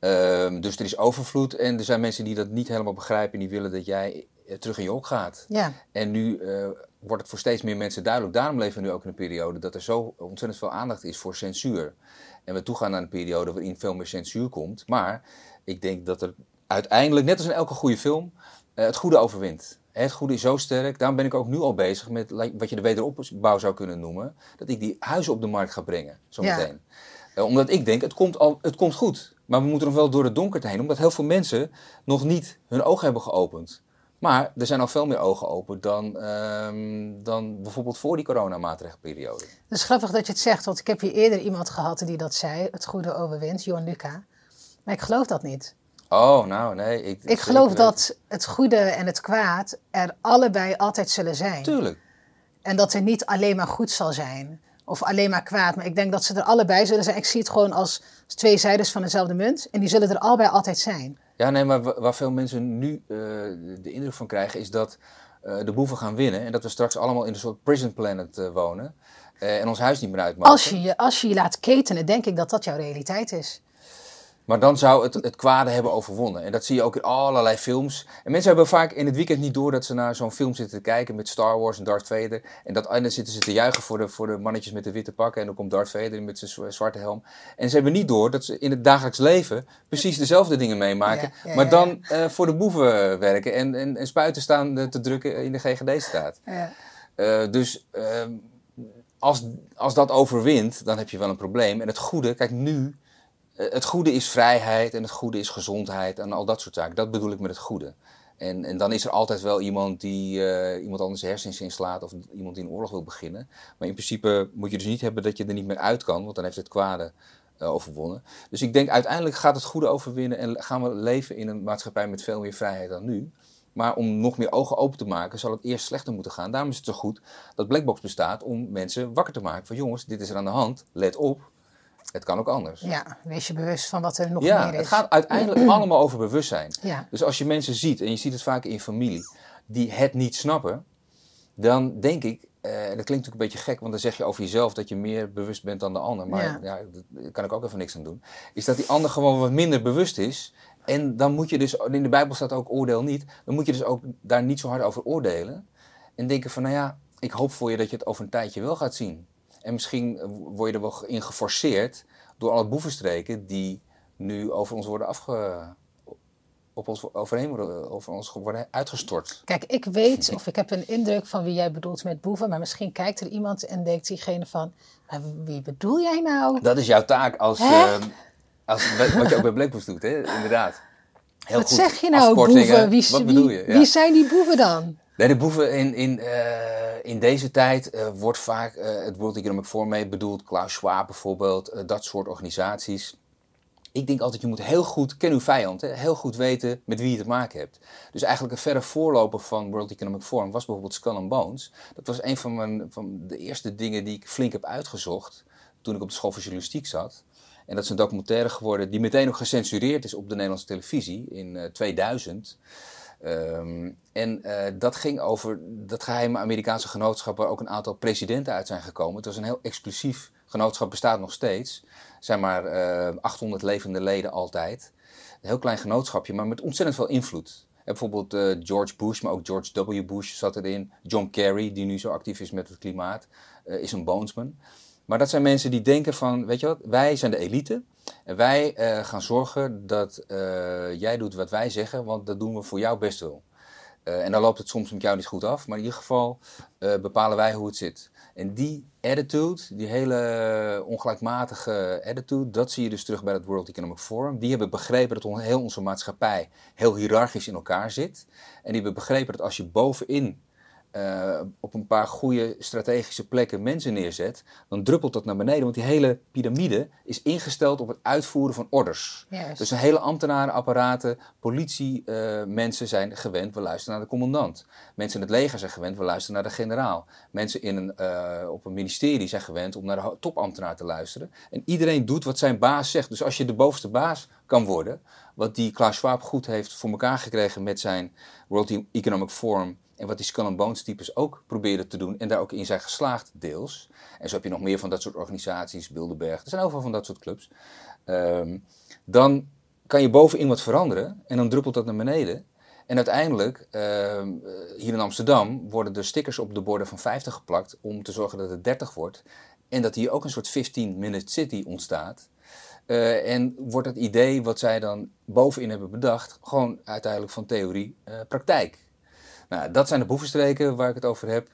Um, dus er is overvloed en er zijn mensen die dat niet helemaal begrijpen en die willen dat jij eh, terug in je hok gaat. Ja. En nu uh, wordt het voor steeds meer mensen duidelijk. Daarom leven we nu ook in een periode dat er zo ontzettend veel aandacht is voor censuur. En we toegaan naar een periode waarin veel meer censuur komt. Maar ik denk dat er uiteindelijk, net als in elke goede film, uh, het goede overwint. Het goede is zo sterk. Daarom ben ik ook nu al bezig met wat je de wederopbouw zou kunnen noemen. Dat ik die huizen op de markt ga brengen, zometeen. Ja. omdat ik denk, het komt, al, het komt goed. Maar we moeten nog wel door het donker heen, omdat heel veel mensen nog niet hun ogen hebben geopend. Maar er zijn al veel meer ogen open dan, um, dan bijvoorbeeld voor die coronamaatregelperiode. Het is grappig dat je het zegt, want ik heb hier eerder iemand gehad die dat zei, het goede overwint, Johan Luca. Maar ik geloof dat niet. Oh, nou nee. Ik, ik geloof dat het goede en het kwaad er allebei altijd zullen zijn. Tuurlijk. En dat er niet alleen maar goed zal zijn of alleen maar kwaad. Maar ik denk dat ze er allebei zullen zijn. Ik zie het gewoon als twee zijdes van dezelfde munt. En die zullen er allebei altijd zijn. Ja, nee, maar waar veel mensen nu uh, de indruk van krijgen is dat uh, de boeven gaan winnen. En dat we straks allemaal in een soort prison planet uh, wonen. en ons huis niet meer uitmaken. Als je, als je je laat ketenen, denk ik dat dat jouw realiteit is. Maar dan zou het, het kwade hebben overwonnen. En dat zie je ook in allerlei films. En mensen hebben vaak in het weekend niet door dat ze naar zo'n film zitten te kijken met Star Wars en Darth Vader. En, dat, en dan zitten ze te juichen voor de, voor de mannetjes met de witte pakken. En dan komt Darth Vader met zijn zwarte helm. En ze hebben niet door dat ze in het dagelijks leven precies dezelfde dingen meemaken. maar dan uh, voor de boeven werken en, en, en spuiten staan te drukken in de GGD-staat. Eh, dus ehm, als, als dat overwint, dan heb je wel een probleem. En het goede, kijk nu, eh, het goede is vrijheid en het goede is gezondheid en al dat soort zaken. Dat bedoel ik met het goede. En, en dan is er altijd wel iemand die eh, iemand anders hersens inslaat of iemand die een oorlog wil beginnen. Maar in principe moet je dus niet hebben dat je er niet meer uit kan, want dan heeft het kwade uh, overwonnen. Dus ik denk uiteindelijk gaat het goede overwinnen en gaan we leven in een maatschappij met veel meer vrijheid dan nu. Maar om nog meer ogen open te maken, zal het eerst slechter moeten gaan. Daarom is het zo goed dat Blackbox bestaat om mensen wakker te maken. Van jongens, dit is er aan de hand, let op. Het kan ook anders. Ja, wees je bewust van wat er nog ja, meer is. het gaat uiteindelijk allemaal over bewustzijn. Ja. Dus als je mensen ziet, en je ziet het vaak in familie, die het niet snappen, dan denk ik, eh, dat klinkt natuurlijk een beetje gek, want dan zeg je over jezelf dat je meer bewust bent dan de ander. Maar Ja. ja. daar kan ik ook even niks aan doen. Is dat die ander gewoon wat minder bewust is. En dan moet je dus, in de Bijbel staat ook oordeel niet, dan moet je dus ook daar niet zo hard over oordelen. En denken van, nou ja, ik hoop voor je dat je het over een tijdje wel gaat zien. En misschien word je er wel in geforceerd door alle boevenstreken die nu over ons worden afge... op ons overheen worden, over ons worden uitgestort. Kijk, ik weet of ik heb een indruk van wie jij bedoelt met boeven, maar misschien kijkt er iemand en denkt diegene van, maar wie bedoel jij nou? Dat is jouw taak als, ehm, als wat je ook bij Blackbox doet, hè? inderdaad. Heel Wat goed. zeg je nou, boeven? Wie, Wat wie, bedoel je? Ja. wie zijn die boeven dan? De boeven in, in, eh, in deze tijd eh, wordt vaak eh, het World Economic Forum mee bedoeld. Klaus Schwab bijvoorbeeld, dat soort organisaties. Ik denk altijd, je moet heel goed, ken uw vijand, hè, heel goed weten met wie je te maken hebt. Dus eigenlijk een verre voorloper van World Economic Forum was bijvoorbeeld Skull and Bones. Dat was een van, mijn, van de eerste dingen die ik flink heb uitgezocht toen ik op de school voor journalistiek zat. En dat is een documentaire geworden die meteen ook gecensureerd is op de Nederlandse televisie in eh, 2000. Ehm, en eh, dat ging over dat geheime Amerikaanse genootschap waar ook een aantal presidenten uit zijn gekomen. Het was een heel exclusief genootschap, bestaat nog steeds. Er zijn maar eh 800 levende leden altijd. Een heel klein genootschapje, maar met ontzettend veel invloed. En bijvoorbeeld eh, George Bush, maar ook George W. Bush zat erin. John Kerry, die nu zo actief is met het klimaat, eh, is een bonesman. Maar dat zijn mensen die denken van, weet je wat, wij zijn de elite. En wij eh, gaan zorgen dat eh, jij doet wat wij zeggen, want dat doen we voor jou best wel. Eh, en dan loopt het soms met jou niet goed af, maar in ieder geval bepalen wij hoe het zit. En die attitude, die hele ongelijkmatige attitude, dat zie je dus terug bij het World Economic Forum. Die hebben begrepen dat heel onze maatschappij heel hiërarchisch in elkaar zit. En die hebben begrepen dat als je bovenin eh, op een paar goede strategische plekken mensen neerzet, dan druppelt dat naar beneden. Want die hele piramide is ingesteld op het uitvoeren van orders. Dus een hele ambtenarenapparaten, politiemensen zijn gewend, we luisteren naar de commandant. Mensen in het leger zijn gewend, we luisteren naar de generaal. Mensen in een, eh, op een ministerie zijn gewend om naar de topambtenaar te luisteren. En iedereen doet wat zijn baas zegt. Dus als je de bovenste baas kan worden, wat die Klaus Schwab goed heeft voor elkaar gekregen met zijn World Economic Forum en wat die Skull and Bones types ook probeerden te doen en daar ook in zijn geslaagd deels. En zo heb je nog meer van dat soort organisaties, Bilderberg, er zijn veel van dat soort clubs. Ehm, dan kan je bovenin wat veranderen en dan druppelt dat naar beneden. En uiteindelijk, ehm, eh, hier in Amsterdam, worden er stickers op de borden van 50 geplakt om te zorgen dat het 30 wordt. En dat hier ook een soort 15-minute city ontstaat. Eh, en wordt het idee wat zij dan bovenin hebben bedacht, gewoon uiteindelijk van theorie eh, praktijk. Nou, dat zijn de boevenstreken waar ik het over heb.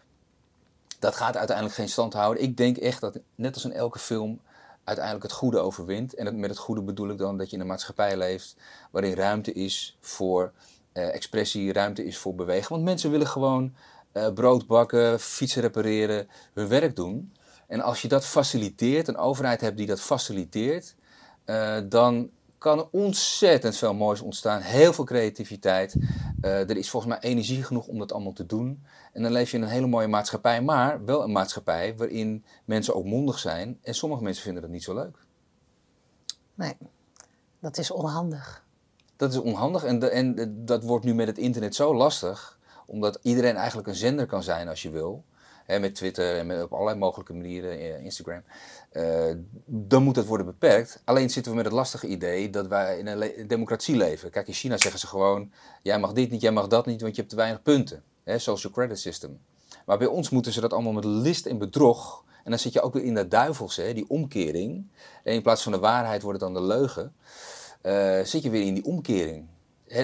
Dat gaat uiteindelijk geen stand houden. Ik denk echt dat, net als in elke film, uiteindelijk het goede overwint. En met het goede bedoel ik dan dat je in een maatschappij leeft waarin ruimte is voor eh, expressie, ruimte is voor bewegen. Want mensen willen gewoon eh, brood bakken, fietsen repareren, hun werk doen. En als je dat faciliteert, een overheid hebt die dat faciliteert, eh, dan kan er ontzettend veel moois ontstaan. Heel veel creativiteit. Eh, er is volgens mij energie genoeg om dat allemaal te doen. En dan leef je in een hele mooie maatschappij, maar wel een maatschappij waarin mensen ook mondig zijn. En sommige mensen vinden dat niet zo leuk. Nee, dat is onhandig. Dat is onhandig en, de- en dat wordt nu met het internet zo lastig, omdat iedereen eigenlijk een zender kan zijn als je wil. Met Twitter en op allerlei mogelijke manieren, eh, Instagram. Eh, dan moet dat worden beperkt. Alleen zitten we met het lastige idee dat wij in een democratie leven. Kijk, in China zeggen ze gewoon: jij mag dit niet, jij mag dat niet, want je hebt te weinig punten. Hè, social credit system. Maar bij ons moeten ze dat allemaal met list en bedrog. En dan zit je ook weer in dat duivelse, hè, die omkering. En in plaats van de waarheid wordt het dan de leugen. Eh, zit je weer in die omkering.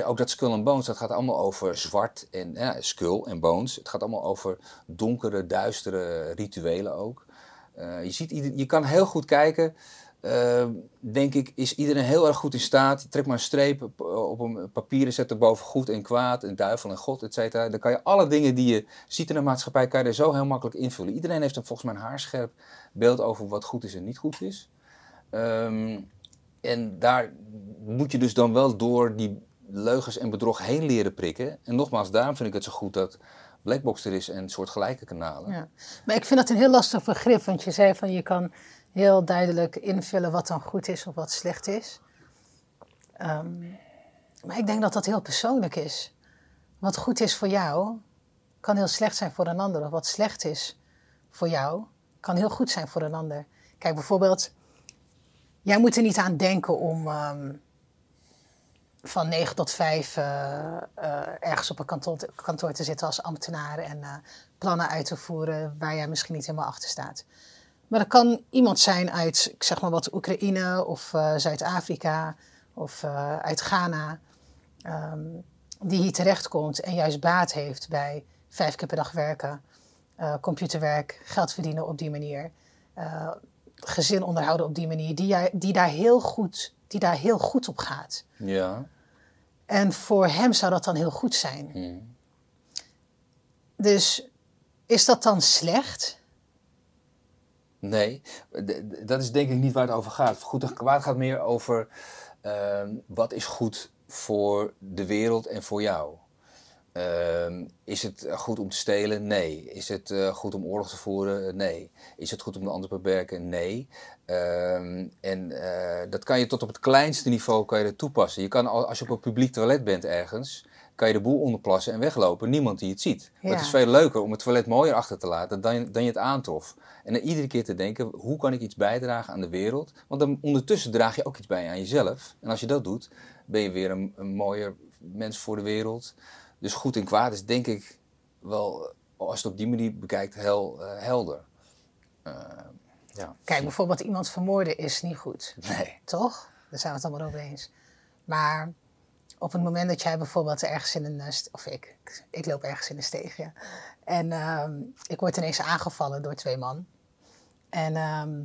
Ook dat Skull and Bones, dat gaat allemaal over zwart en ja, Skull en Bones. Het gaat allemaal over donkere, duistere rituelen ook. Eh, je, ziet, je kan heel goed kijken. eh, denk ik, is iedereen heel erg goed in staat. Trek maar een streep op, op een papier en zet er boven goed en kwaad en duivel en god, et cetera. Dan kan je alle dingen die je ziet in de maatschappij, kan je er zo heel makkelijk invullen. Iedereen heeft een, volgens mij een haarscherp beeld over wat goed is en niet goed is. Ehm, en daar moet je dus dan wel door die leugens en bedrog heen leren prikken. En nogmaals, daarom vind ik het zo goed dat Blackbox er is en soortgelijke kanalen. Ja. Maar ik vind dat een heel lastig begrip, want je zei van je kan heel duidelijk invullen wat dan goed is of wat slecht is. Ehm, maar ik denk dat dat heel persoonlijk is. Wat goed is voor jou, kan heel slecht zijn voor een ander. Of wat slecht is voor jou, kan heel goed zijn voor een ander. Kijk, bijvoorbeeld, jij moet er niet aan denken om ehm, van 9 tot 5 eh, eh, ergens op een kantoor, kantoor te zitten als ambtenaar en eh, plannen uit te voeren waar jij misschien niet helemaal achter staat. Maar er kan iemand zijn uit, ik zeg maar wat, Oekraïne of Zuid-Afrika of uit Ghana, ehm, die hier terechtkomt en juist baat heeft bij vijf keer per dag werken, computerwerk, geld verdienen op die manier, gezin onderhouden op die manier, die, die, daar heel goed, die daar heel goed op gaat. Ja. En voor hem zou dat dan heel goed zijn. Hmm. Dus is dat dan slecht? Nee, dat is denk ik niet waar het over gaat. Goed en kwaad gaat meer over ehm, wat is goed voor de wereld en voor jou. Ehm, is het eh, goed om te stelen? Nee. Is het eh, goed om oorlog te voeren? Nee. Is het goed om de ander te beperken? Nee. Ehm, en eh, dat kan je tot op het kleinste niveau kan je dat toepassen. Je kan, al- als je op een publiek toilet bent ergens, kan je de boel onderplassen en weglopen. Niemand die het ziet. Maar het is veel leuker om het toilet mooier achter te laten dan, dan je het aantrof. En dan iedere keer te denken, hoe kan ik iets bijdragen aan de wereld? Want dan ondertussen draag je ook iets bij aan jezelf. En als je dat doet, ben je weer een, een mooier mens voor de wereld. Dus goed en kwaad is denk ik wel, als je het op die manier bekijkt, heel eh, helder. Eh, ja. Kijk, bijvoorbeeld iemand vermoorden is niet goed. Nee. Toch? Daar zijn we het allemaal over eens. Maar op het moment dat jij bijvoorbeeld ergens in een... eh, Of ik, ik, ik loop ergens in een steeg, ja. En ehm, ik word ineens aangevallen door twee man. En ehm,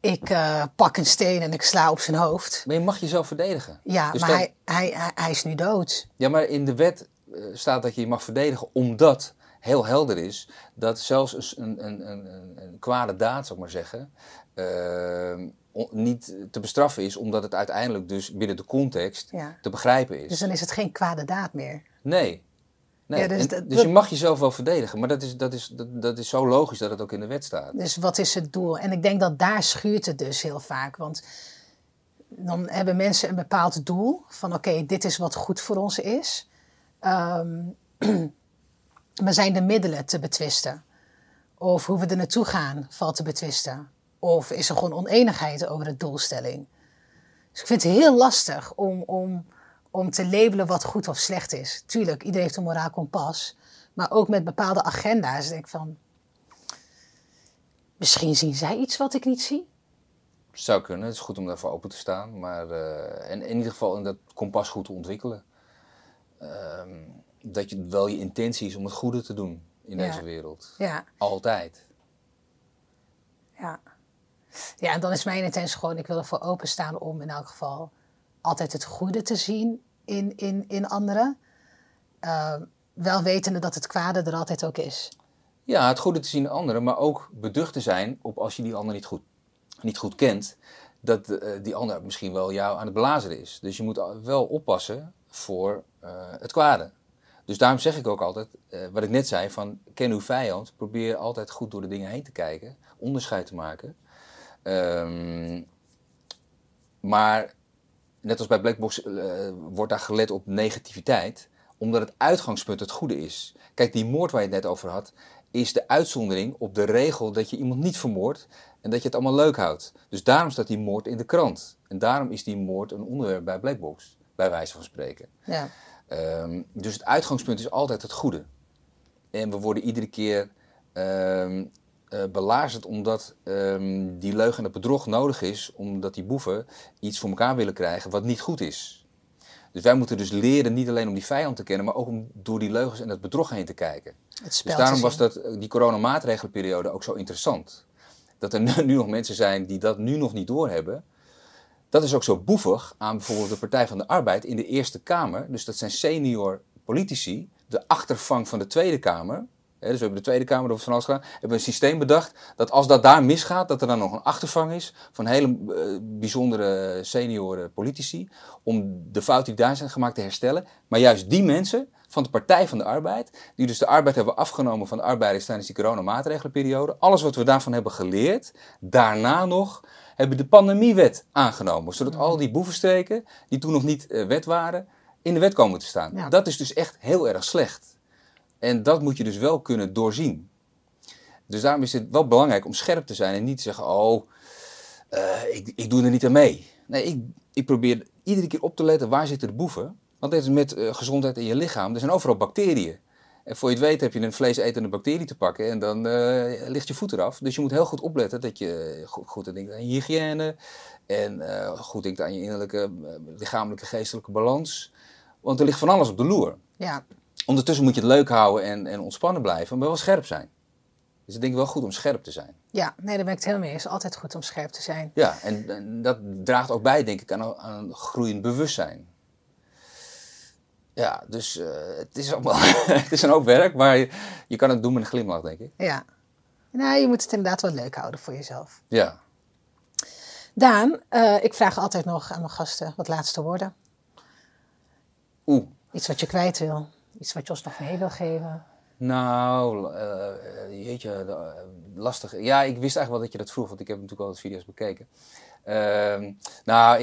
ik eh, pak een steen en ik sla op zijn hoofd. Maar je mag jezelf verdedigen. Ja, Dus maar dat- hij, hij, hij, hij is nu dood. Ja, maar in de wet eh, staat dat je je mag verdedigen omdat heel helder is dat zelfs een, een, een, een, een kwade daad, zou ik maar zeggen, eh, on- niet te bestraffen is omdat het uiteindelijk dus binnen de context Ja. te begrijpen is. Dus dan is het geen kwade daad meer. Nee. nee. Ja, dus En- dat- dus je mag jezelf wel verdedigen, maar dat is, dat, is, dat, dat is zo logisch dat het ook in de wet staat. Dus wat is het doel? En ik denk dat daar schuurt het dus heel vaak. Want dan hebben mensen een bepaald doel. Van oké, dit is wat goed voor ons is. Ehm, maar zijn de middelen te betwisten? Of hoe we er naartoe gaan valt te betwisten? Of is er gewoon oneenigheid over de doelstelling? Dus ik vind het heel lastig om, om, om te labelen wat goed of slecht is. Tuurlijk, iedereen heeft een moraal kompas. Maar ook met bepaalde agenda's denk ik van... Misschien zien zij iets wat ik niet zie. Zou kunnen, het is goed om daarvoor open te staan, maar eh, en in ieder geval in dat kompas goed te ontwikkelen. Ehm, dat je wel je intentie is om het goede te doen in Ja. deze wereld. Ja, Altijd. ja. Ja, en dan is mijn intentie gewoon, ik wil ervoor openstaan om in elk geval altijd het goede te zien in, in, in anderen. Ehm, wel wetende dat het kwade er altijd ook is. Ja, het goede te zien in anderen, maar ook beducht te zijn op als je die ander niet goed, niet goed kent, dat eh, die ander misschien wel jou aan het belazeren is. Dus je moet wel oppassen voor eh, het kwade. Dus daarom zeg ik ook altijd, eh, wat ik net zei, van ken uw vijand, probeer altijd goed door de dingen heen te kijken, onderscheid te maken. Ehm, maar net als bij Blackbox eh, wordt daar gelet op negativiteit, omdat het uitgangspunt het goede is. Kijk, die moord waar je het net over had, is de uitzondering op de regel dat je iemand niet vermoordt en dat je het allemaal leuk houdt. Dus daarom staat die moord in de krant. En daarom is die moord een onderwerp bij Blackbox, bij wijze van spreken. Ja, Ehm, dus het uitgangspunt is altijd het goede. En we worden iedere keer belazerd omdat ehm, die leugen en het bedrog nodig is, omdat die boeven iets voor elkaar willen krijgen wat niet goed is. Dus wij moeten dus leren niet alleen om die vijand te kennen, maar ook om door die leugens en dat bedrog heen te kijken. Het Dus daarom was dat, eh, die coronamaatregelenperiode ook zo interessant. Dat er nu nog mensen zijn die dat nu nog niet doorhebben. Dat is ook zo boevig aan bijvoorbeeld de Partij van de Arbeid in de Eerste Kamer. Dus dat zijn senior politici, de achtervang van de Tweede Kamer. Dus we hebben de Tweede Kamer over van alles gedaan. Hebben een systeem bedacht dat als dat daar misgaat, dat er dan nog een achtervang is van hele eh, bijzondere senior politici. Om de fout die daar zijn gemaakt te herstellen. Maar juist die mensen van de Partij van de Arbeid, die dus de arbeid hebben afgenomen van de arbeiders tijdens die coronamaatregelenperiode. Alles wat we daarvan hebben geleerd, daarna nog hebben de pandemiewet aangenomen. Zodat al die boevenstreken, die toen nog niet eh, wet waren, in de wet komen te staan. Ja. Dat is dus echt heel erg slecht. En dat moet je dus wel kunnen doorzien. Dus daarom is het wel belangrijk om scherp te zijn en niet te zeggen: Oh, eh, ik, ik doe er niet aan mee. Nee, ik, ik probeer iedere keer op te letten waar zitten de boeven. Want dit is met eh, gezondheid in je lichaam. Er zijn overal bacteriën. En voor je het weet heb je een vleesetende bacterie te pakken en dan eh, ligt je voet eraf. Dus je moet heel goed opletten dat je goed, goed denkt aan je hygiëne. En eh, goed denkt aan je innerlijke, eh, lichamelijke, geestelijke balans. Want er ligt van alles op de loer. Ja, Ondertussen moet je het leuk houden en, en ontspannen blijven, maar wel scherp zijn. Dus ik denk wel goed om scherp te zijn. ja, nee, daar ben ik het helemaal mee eens. Altijd goed om scherp te zijn. Ja, en, en dat draagt ook bij, denk ik, aan, aan een groeiend bewustzijn. Ja, dus eh, het, is wel, het is een hoop werk, maar je, je kan het doen met een glimlach, denk ik. Ja. Nou, je moet het inderdaad wel leuk houden voor jezelf. Ja. Daan, eh, ik vraag altijd nog aan mijn gasten wat laatste woorden. Oeh. Iets wat je kwijt wil. Iets wat je ons nog mee wil geven. Nou, eh, jeetje, lastig. Ja, ik wist eigenlijk wel dat je dat vroeg, want ik heb natuurlijk al wat video's bekeken. Ehm, nou,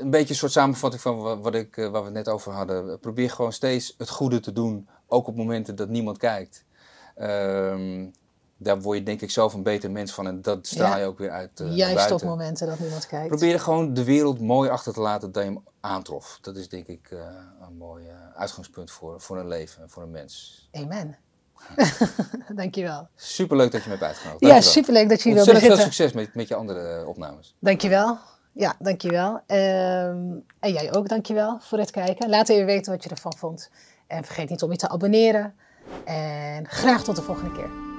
een beetje een soort samenvatting van wa- wat ik, eh, waar we het net over hadden. Probeer gewoon steeds het goede te doen, ook op momenten dat niemand kijkt. Ehm, daar word je denk ik zelf een beter mens van en dat straal je Ja. ook weer uit naar Juist op momenten dat niemand kijkt. Probeer gewoon de wereld mooi achter te laten dat je hem aantrof. Dat is denk ik eh, een mooi uitgangspunt voor, voor een leven, voor een mens. Amen. Dankjewel. Superleuk dat je me hebt uitgenodigd. Ja, Dankjewel. superleuk dat je hier wilde Ontzettend veel succes met, met je andere eh, opnames. Dankjewel. Ja, dankjewel. Ehm en jij ook dankjewel voor het kijken. Laat even weten wat je ervan vond. En vergeet niet om je te abonneren. En graag tot de volgende keer.